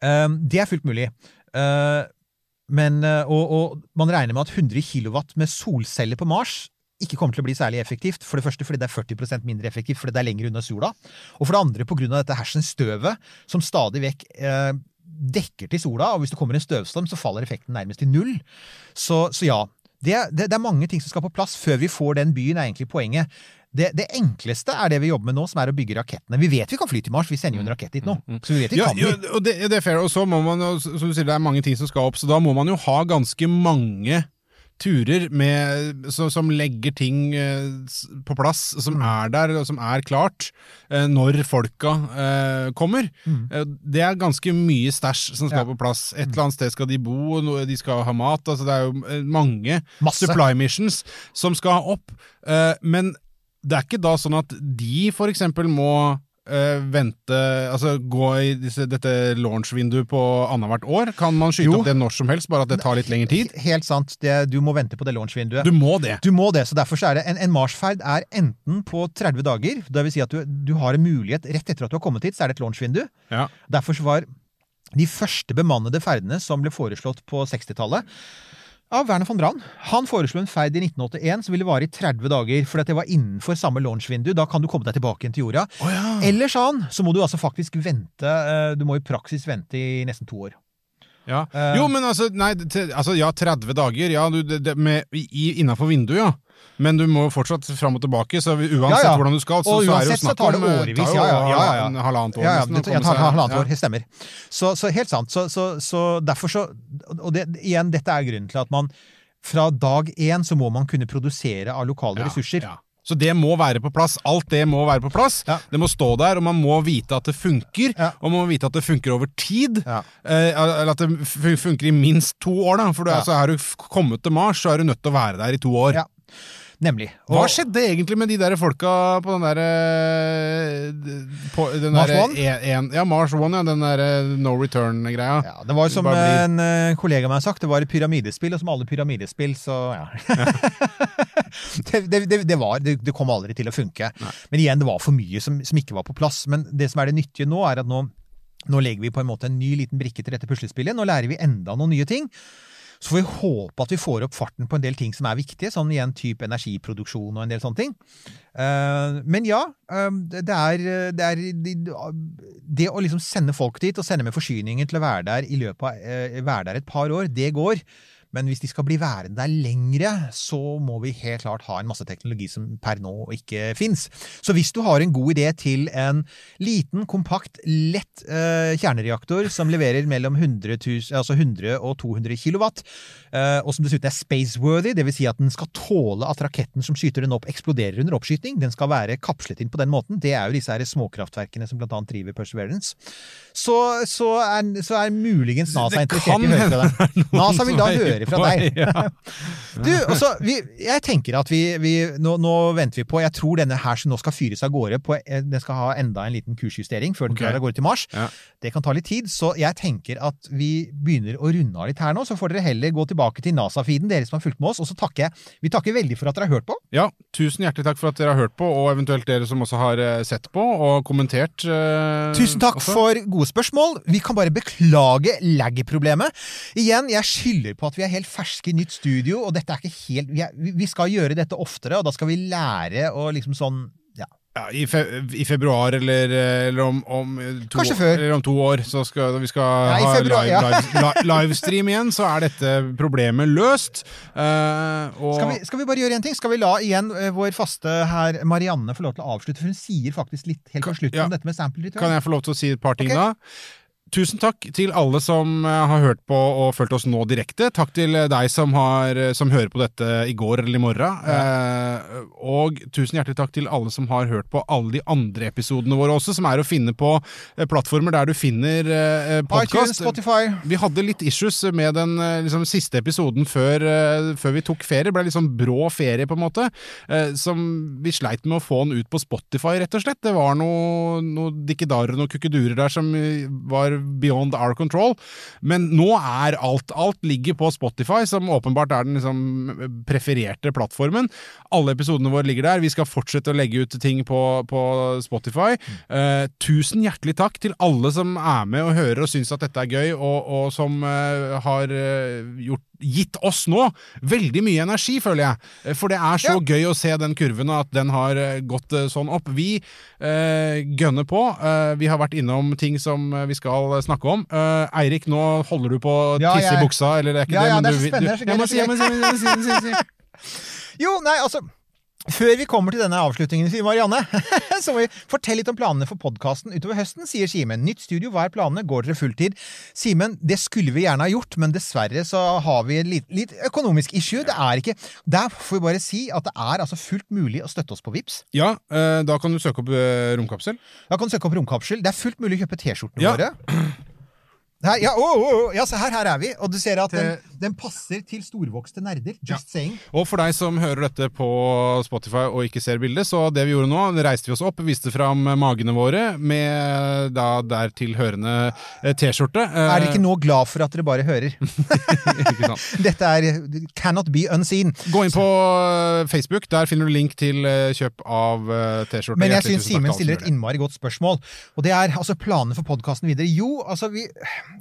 Um, det er fullt mulig. Uh, men, uh, og, og man regner med at 100 kW med solceller på Mars ikke kommer til å bli særlig effektivt. For det første fordi det er 40% mindre effektivt fordi det er lenger unna sola. Og for det andre pga. dette hersens støvet som stadig vekk eh, dekker til sola, og hvis det kommer en støvstorm, så faller effekten nærmest til null. Så, så ja. Det, det, det er mange ting som skal på plass før vi får den byen, er egentlig poenget. Det, det enkleste er det vi jobber med nå, som er å bygge rakettene. Vi vet vi kan fly til Mars, vi sender jo en rakett dit nå. Så vi vet vi Ja, kan ja, og det, det er fair. Og så må man, som du sier, det er mange ting som skal opp, så da må man jo ha ganske mange turer med, så, som legger ting eh, på plass, som Mm. er der, og som er klart, eh, når folka eh, kommer. Mm. det er ganske mye stæsj som skal Mm. Ja. Mm. på plass. Et eller annet sted skal de bo, de skal ha mat. Altså, det er jo mange Masse. supply missions som skal opp. Eh, men det er ikke da sånn at de eksempel må eh, vente Altså gå i disse, dette launch-vinduet på annethvert år? Kan man skyte Jo. opp det når som helst, bare at det tar litt lengre tid? Helt sant. Det, du må vente på det launch-vinduet. Du må det. Du må det, så derfor så er det en, en Mars-ferd er enten på 30 dager, vil si at du, du har en mulighet rett etter at du har kommet hit, så er det et launch-vindu. Ja. Derfor så var de første bemannede ferdene som ble foreslått på 60-tallet av Werner von Braun. Han foreslo en ferd i 1981 som ville vare i 30 dager, at det var innenfor samme launch-vindu. Da kan du komme deg tilbake til jorda. Eller sa han, så må du altså faktisk vente eh, Du må i praksis vente i nesten to år. Ja. Eh. Jo, men altså, nei, altså ja, 30 dager, ja, du, det, det, med, i, innafor vinduet, ja. Men du må fortsatt fram og tilbake, så uansett Ja, ja. hvordan du skal, så, Og så er det jo uansett snakk det om eh, årevis, ja, ja, ja, ja. halvann- halvannet år Ja, ja, det, jeg tar halvannet ja. år, det stemmer. Så, så helt sant. Så, så, så derfor så Og det, igjen, dette er grunnen til at man fra dag én så må man kunne produsere av lokale ressurser. Ja. Så det må være på plass. Alt det må være på plass. Ja. Det må stå der, og man må vite at det funker. Ja. Og man må vite at det funker over tid. Ja. Eh, eller at det funker i minst to år. Da. For du, Ja. altså, er du kommet til Mars, så er du nødt til å være der i to år. Ja. Nemlig. Hva skjedde egentlig med de der folka på den derre Mars der, One? e- en- Ja, Mars One, ja. Den derre no return-greia. Ja, det var jo som en eh, kollega av meg har sagt, det var et pyramidespill, og som alle pyramidespill, så ja. det, det, det, det, var, det, kom aldri til å funke. Men igjen, det var for mye som, som ikke var på plass. Men det som er det nyttige nå, er at nå, nå legger vi på en måte en ny liten brikke til dette puslespillet. Nå lærer vi enda noen nye ting. Så får vi håpe at vi får opp farten på en del ting som er viktige, sånn igjen type energiproduksjon og en del sånne ting. Eh, men ja, um, det er, det, er det, det å liksom sende folk dit, og sende med forsyninger til å være der i løpet av eh, være der et par år, det går. Men hvis de skal bli værende der lengre, så må vi helt klart ha en masse teknologi som per nå ikke fins. Så hvis du har en god idé til en liten, kompakt, lett eh, kjernereaktor som leverer mellom 100, 000, altså 100 og 200 kilowatt, eh, og som dessuten er spaceworthy, dvs. Si at den skal tåle at raketten som skyter den opp, eksploderer under oppskyting, den skal være kapslet inn på den måten, det er jo disse her småkraftverkene som blant annet driver Perseverance, så, så, er, så er muligens NASA interessert i å høre fra deg. NASA vil da er høre fra deg. Ja. Du, altså, vi, jeg tenker at vi, vi nå, nå venter vi på Jeg tror denne her som nå skal fyres av gårde på, eh, Den skal ha enda en liten kursjustering før den okay. drar av gårde til Mars. Ja. Det kan ta litt tid, så jeg tenker at vi begynner å runde av litt her nå. Så får dere heller gå tilbake til NASA-feeden, dere som har fulgt med oss. Og så takker jeg Vi takker veldig for at dere har hørt på. Ja, tusen hjertelig takk for at dere har hørt på, og eventuelt dere som også har eh, sett på og kommentert. eh, Tusen takk også. for gode spørsmål. Vi kan bare beklage lag-problemet. Igjen, jeg skylder på at vi er helt ferske i nytt studio, og dette er ikke helt vi, er, vi skal gjøre dette oftere, og da skal vi lære å liksom sånn ja. ja, i, fe I februar eller, eller om, om, to, Kanskje før. Eller om to år, så skal vi skal Ja, i ha februar, live, ja. live, livestream igjen, så er dette problemet løst. Uh, Skal vi, skal vi bare gjøre en ting? Skal vi la igjen eh, vår faste her Marianne få lov til å avslutte? For hun sier faktisk litt helt på slutten ja. om dette med sample return. Kan jeg få lov til å si et par ting okay. da? Tusen takk til alle som eh, har hørt på og fulgt oss nå direkte. Takk til eh, deg som, har, eh, som hører på dette i går eller i morgen. Eh, og tusen hjertelig takk til alle som har hørt på alle de andre episodene våre også, som er å finne på plattformer der du finner eh, podkast. Vi hadde litt issues med den liksom, siste episoden før, eh, før vi tok ferie. Det ble litt sånn brå ferie, på en måte. eh, som vi sleit med å få den ut på Spotify, rett og slett. Det var noe, noe dikkedarer og noen kukkedurer der som var beyond our control. Men nå er alt Alt ligger på Spotify, som åpenbart er den liksom, prefererte plattformen. Alle episodene våre ligger der. Vi skal fortsette å legge ut ting på, på Spotify. Uh, tusen hjertelig takk til alle som er med og hører og syns at dette er gøy, og, og som uh, har uh, gjort, gitt oss nå veldig mye energi, føler jeg. Eh, For det er så gøy å se den kurven, og at den har eh, gått eh, sånn opp. Vi eh, gønner på. Eh, vi har vært innom ting som vi skal snakke om. Eh, Eirik, nå holder du på å Ja, tisse jeg- i buksa, eller det er ikke Ja, det? ja, men det er så spennende, du- si, jeg må si, jeg må si, jeg må si, jeg må si. Jo, nei, altså før vi kommer til denne avslutningen, sier Marianne, så må vi fortelle litt om planene for podkasten utover høsten, sier Simen. Nytt studio, hva er planene? Går dere fulltid? Simen, det skulle vi gjerne ha gjort, men dessverre så har vi litt, litt økonomisk issue. Det er ikke Der får vi bare si at det er altså fullt mulig å støtte oss på Vips. Ja, eh, da kan du søke opp eh, romkapsel. Da kan du søke opp romkapsel. Det er fullt mulig å kjøpe T-skjortene Ja. våre. Her, ja, oh, oh, ja, her, her er vi. Og du ser at den, den passer til storvokste nerder. Just saying. Og for deg som hører dette på Spotify og ikke ser bildet, så det vi gjorde nå, reiste vi oss opp, viste fram magene våre med da dertil hørende eh, T-skjorte. Eh, Er dere ikke nå glad for at dere bare hører? Dette er cannot be unseen. Gå inn på eh, Facebook, der finner du link til eh, kjøp av eh, T-skjorte. Men jeg syns Simen stiller et innmari godt spørsmål. Og det er altså planene for podkasten videre. Jo, altså vi,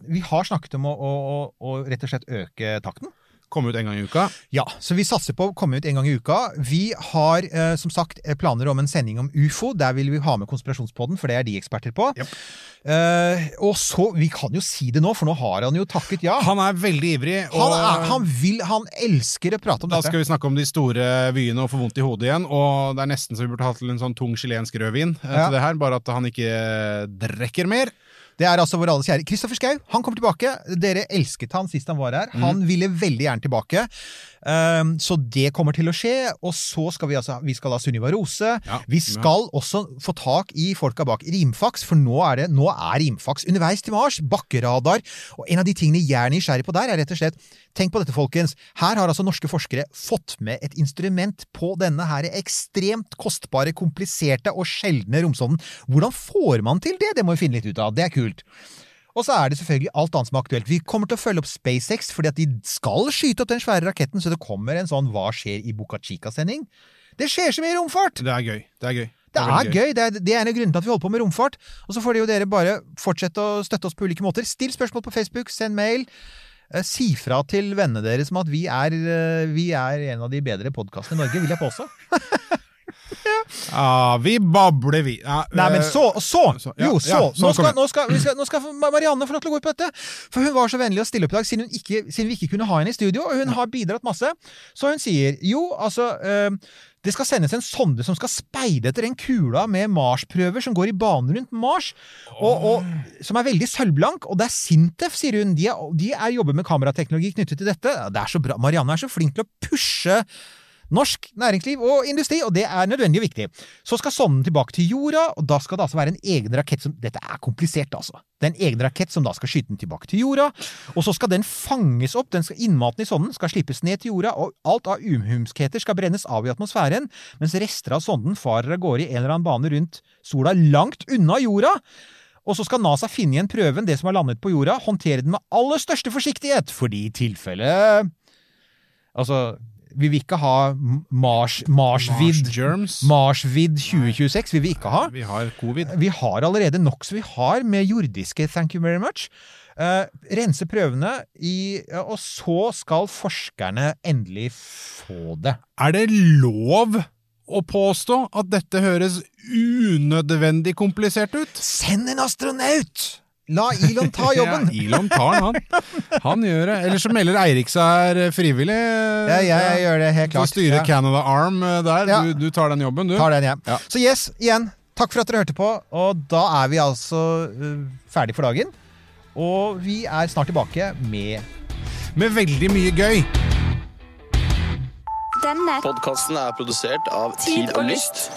vi har snakket om å, å, å, rett og slett øke takten. Komme ut en gang i uka. Ja, så vi satser på å komme ut en gang i uka. Vi har eh, som sagt eh, planer om en sending om ufo. Der vil vi ha med Konspirasjonspodden, for det er de eksperter på. Eh, og så, Vi kan jo si det nå, for nå har han jo takket ja. Han er veldig ivrig. Og Han, er, han vil, han elsker å prate om da dette. skal vi snakke om de store vyene og få vondt i hodet igjen. Og det er nesten så vi burde hatt en sånn tung chilensk rødvin eh, Ja. til det her, bare at han ikke drikker mer. Det er altså vår alles kjære Kristoffer Schau. Han kommer tilbake. Dere elsket han sist han var her. Han Mhm. ville veldig gjerne tilbake. Um, så det kommer til å skje. Og så skal vi altså Vi skal ha Sunniva Rose. Ja, vi skal også få tak i folka bak Rimfax, for nå er det Nå er Rimfax underveis til Mars. Bakkeradar. Og en av de tingene jeg er nysgjerrig på der, er rett og slett Tenk på dette, folkens. Her har altså norske forskere fått med et instrument på denne her ekstremt kostbare, kompliserte og sjeldne romsonden. Hvordan får man til det? Det må vi finne litt ut av. Det er kult. Og så er det selvfølgelig alt annet som er aktuelt. Vi kommer til å følge opp SpaceX, fordi at de skal skyte opp den svære raketten, så det kommer en sånn Hva skjer i Boca Chica-sending? Det skjer så mye romfart! Det er gøy. Det er gøy. Det er gøy. Det er, det er en av grunnene til at vi holder på med romfart. Og så får det jo dere bare fortsette å støtte oss på ulike måter. Still spørsmål på Facebook, send mail. Eh, Si fra til vennene deres om at vi er, eh, vi er en av de bedre podkastene i Norge, vil jeg påstå. Ja, vi babler, vi. Ah, Nei, men eh, så, så, så- ja, jo, ja, så, nå, skal, nå, skal, vi skal, nå skal Marianne få lov til å gå ut på dette. For hun var så vennlig å stille opp i dag, siden, ikke, siden vi ikke kunne ha henne i studio. Og hun har bidratt masse. Så hun sier jo, altså eh, det skal sendes en sonde som skal speide etter den kula med Mars-prøver som går i bane rundt Mars, og, og, som er veldig sølvblank. Og det er Sintef, sier hun. De, er, de er jobber med kamerateknologi knyttet til dette. Det er så bra. Marianne er så flink til å pushe norsk næringsliv og industri, og det er nødvendig og viktig. Så skal sonden tilbake til jorda, og da skal det altså være en egen rakett som Dette er komplisert, altså. Det er en egen rakett som da skal skyte den tilbake til jorda, og så skal den fanges opp. Den skal, innmaten i sonden skal slippes ned til jorda, og alt av umhumskheter skal brennes av i atmosfæren, mens rester av sonden farer av gårde i en eller annen bane rundt sola langt unna jorda. Og så skal NASA finne igjen prøven, det som har landet på jorda, håndtere den med aller største forsiktighet, fordi i tilfelle Altså, vi vil ikke ha Mars, Marsvid Mars. Marsvid 2026 vil ikke ha. Vi har covid. Vi har allerede nok som vi har med jordiske thank you very much. Uh, rense prøvene, i, uh, og så skal forskerne endelig få det. Er det lov å påstå at dette høres unødvendig komplisert ut? Send en astronaut! La Elon ta jobben! Ja, Elon tar den, han. Han gjør det. Eller så melder Eirik seg frivillig. Ja, jeg gjør det helt klart. Du klart. Ja. Canada Arm eh, der. Ja. Du, du tar den jobben, du. Tar den, jeg. Ja. Så yes, igjen, takk for at dere hørte på. Og da er vi altså uh, ferdig for dagen. Og vi er snart tilbake med Med veldig mye gøy. Denne Podkasten er produsert av Tid Tid og. Lyst.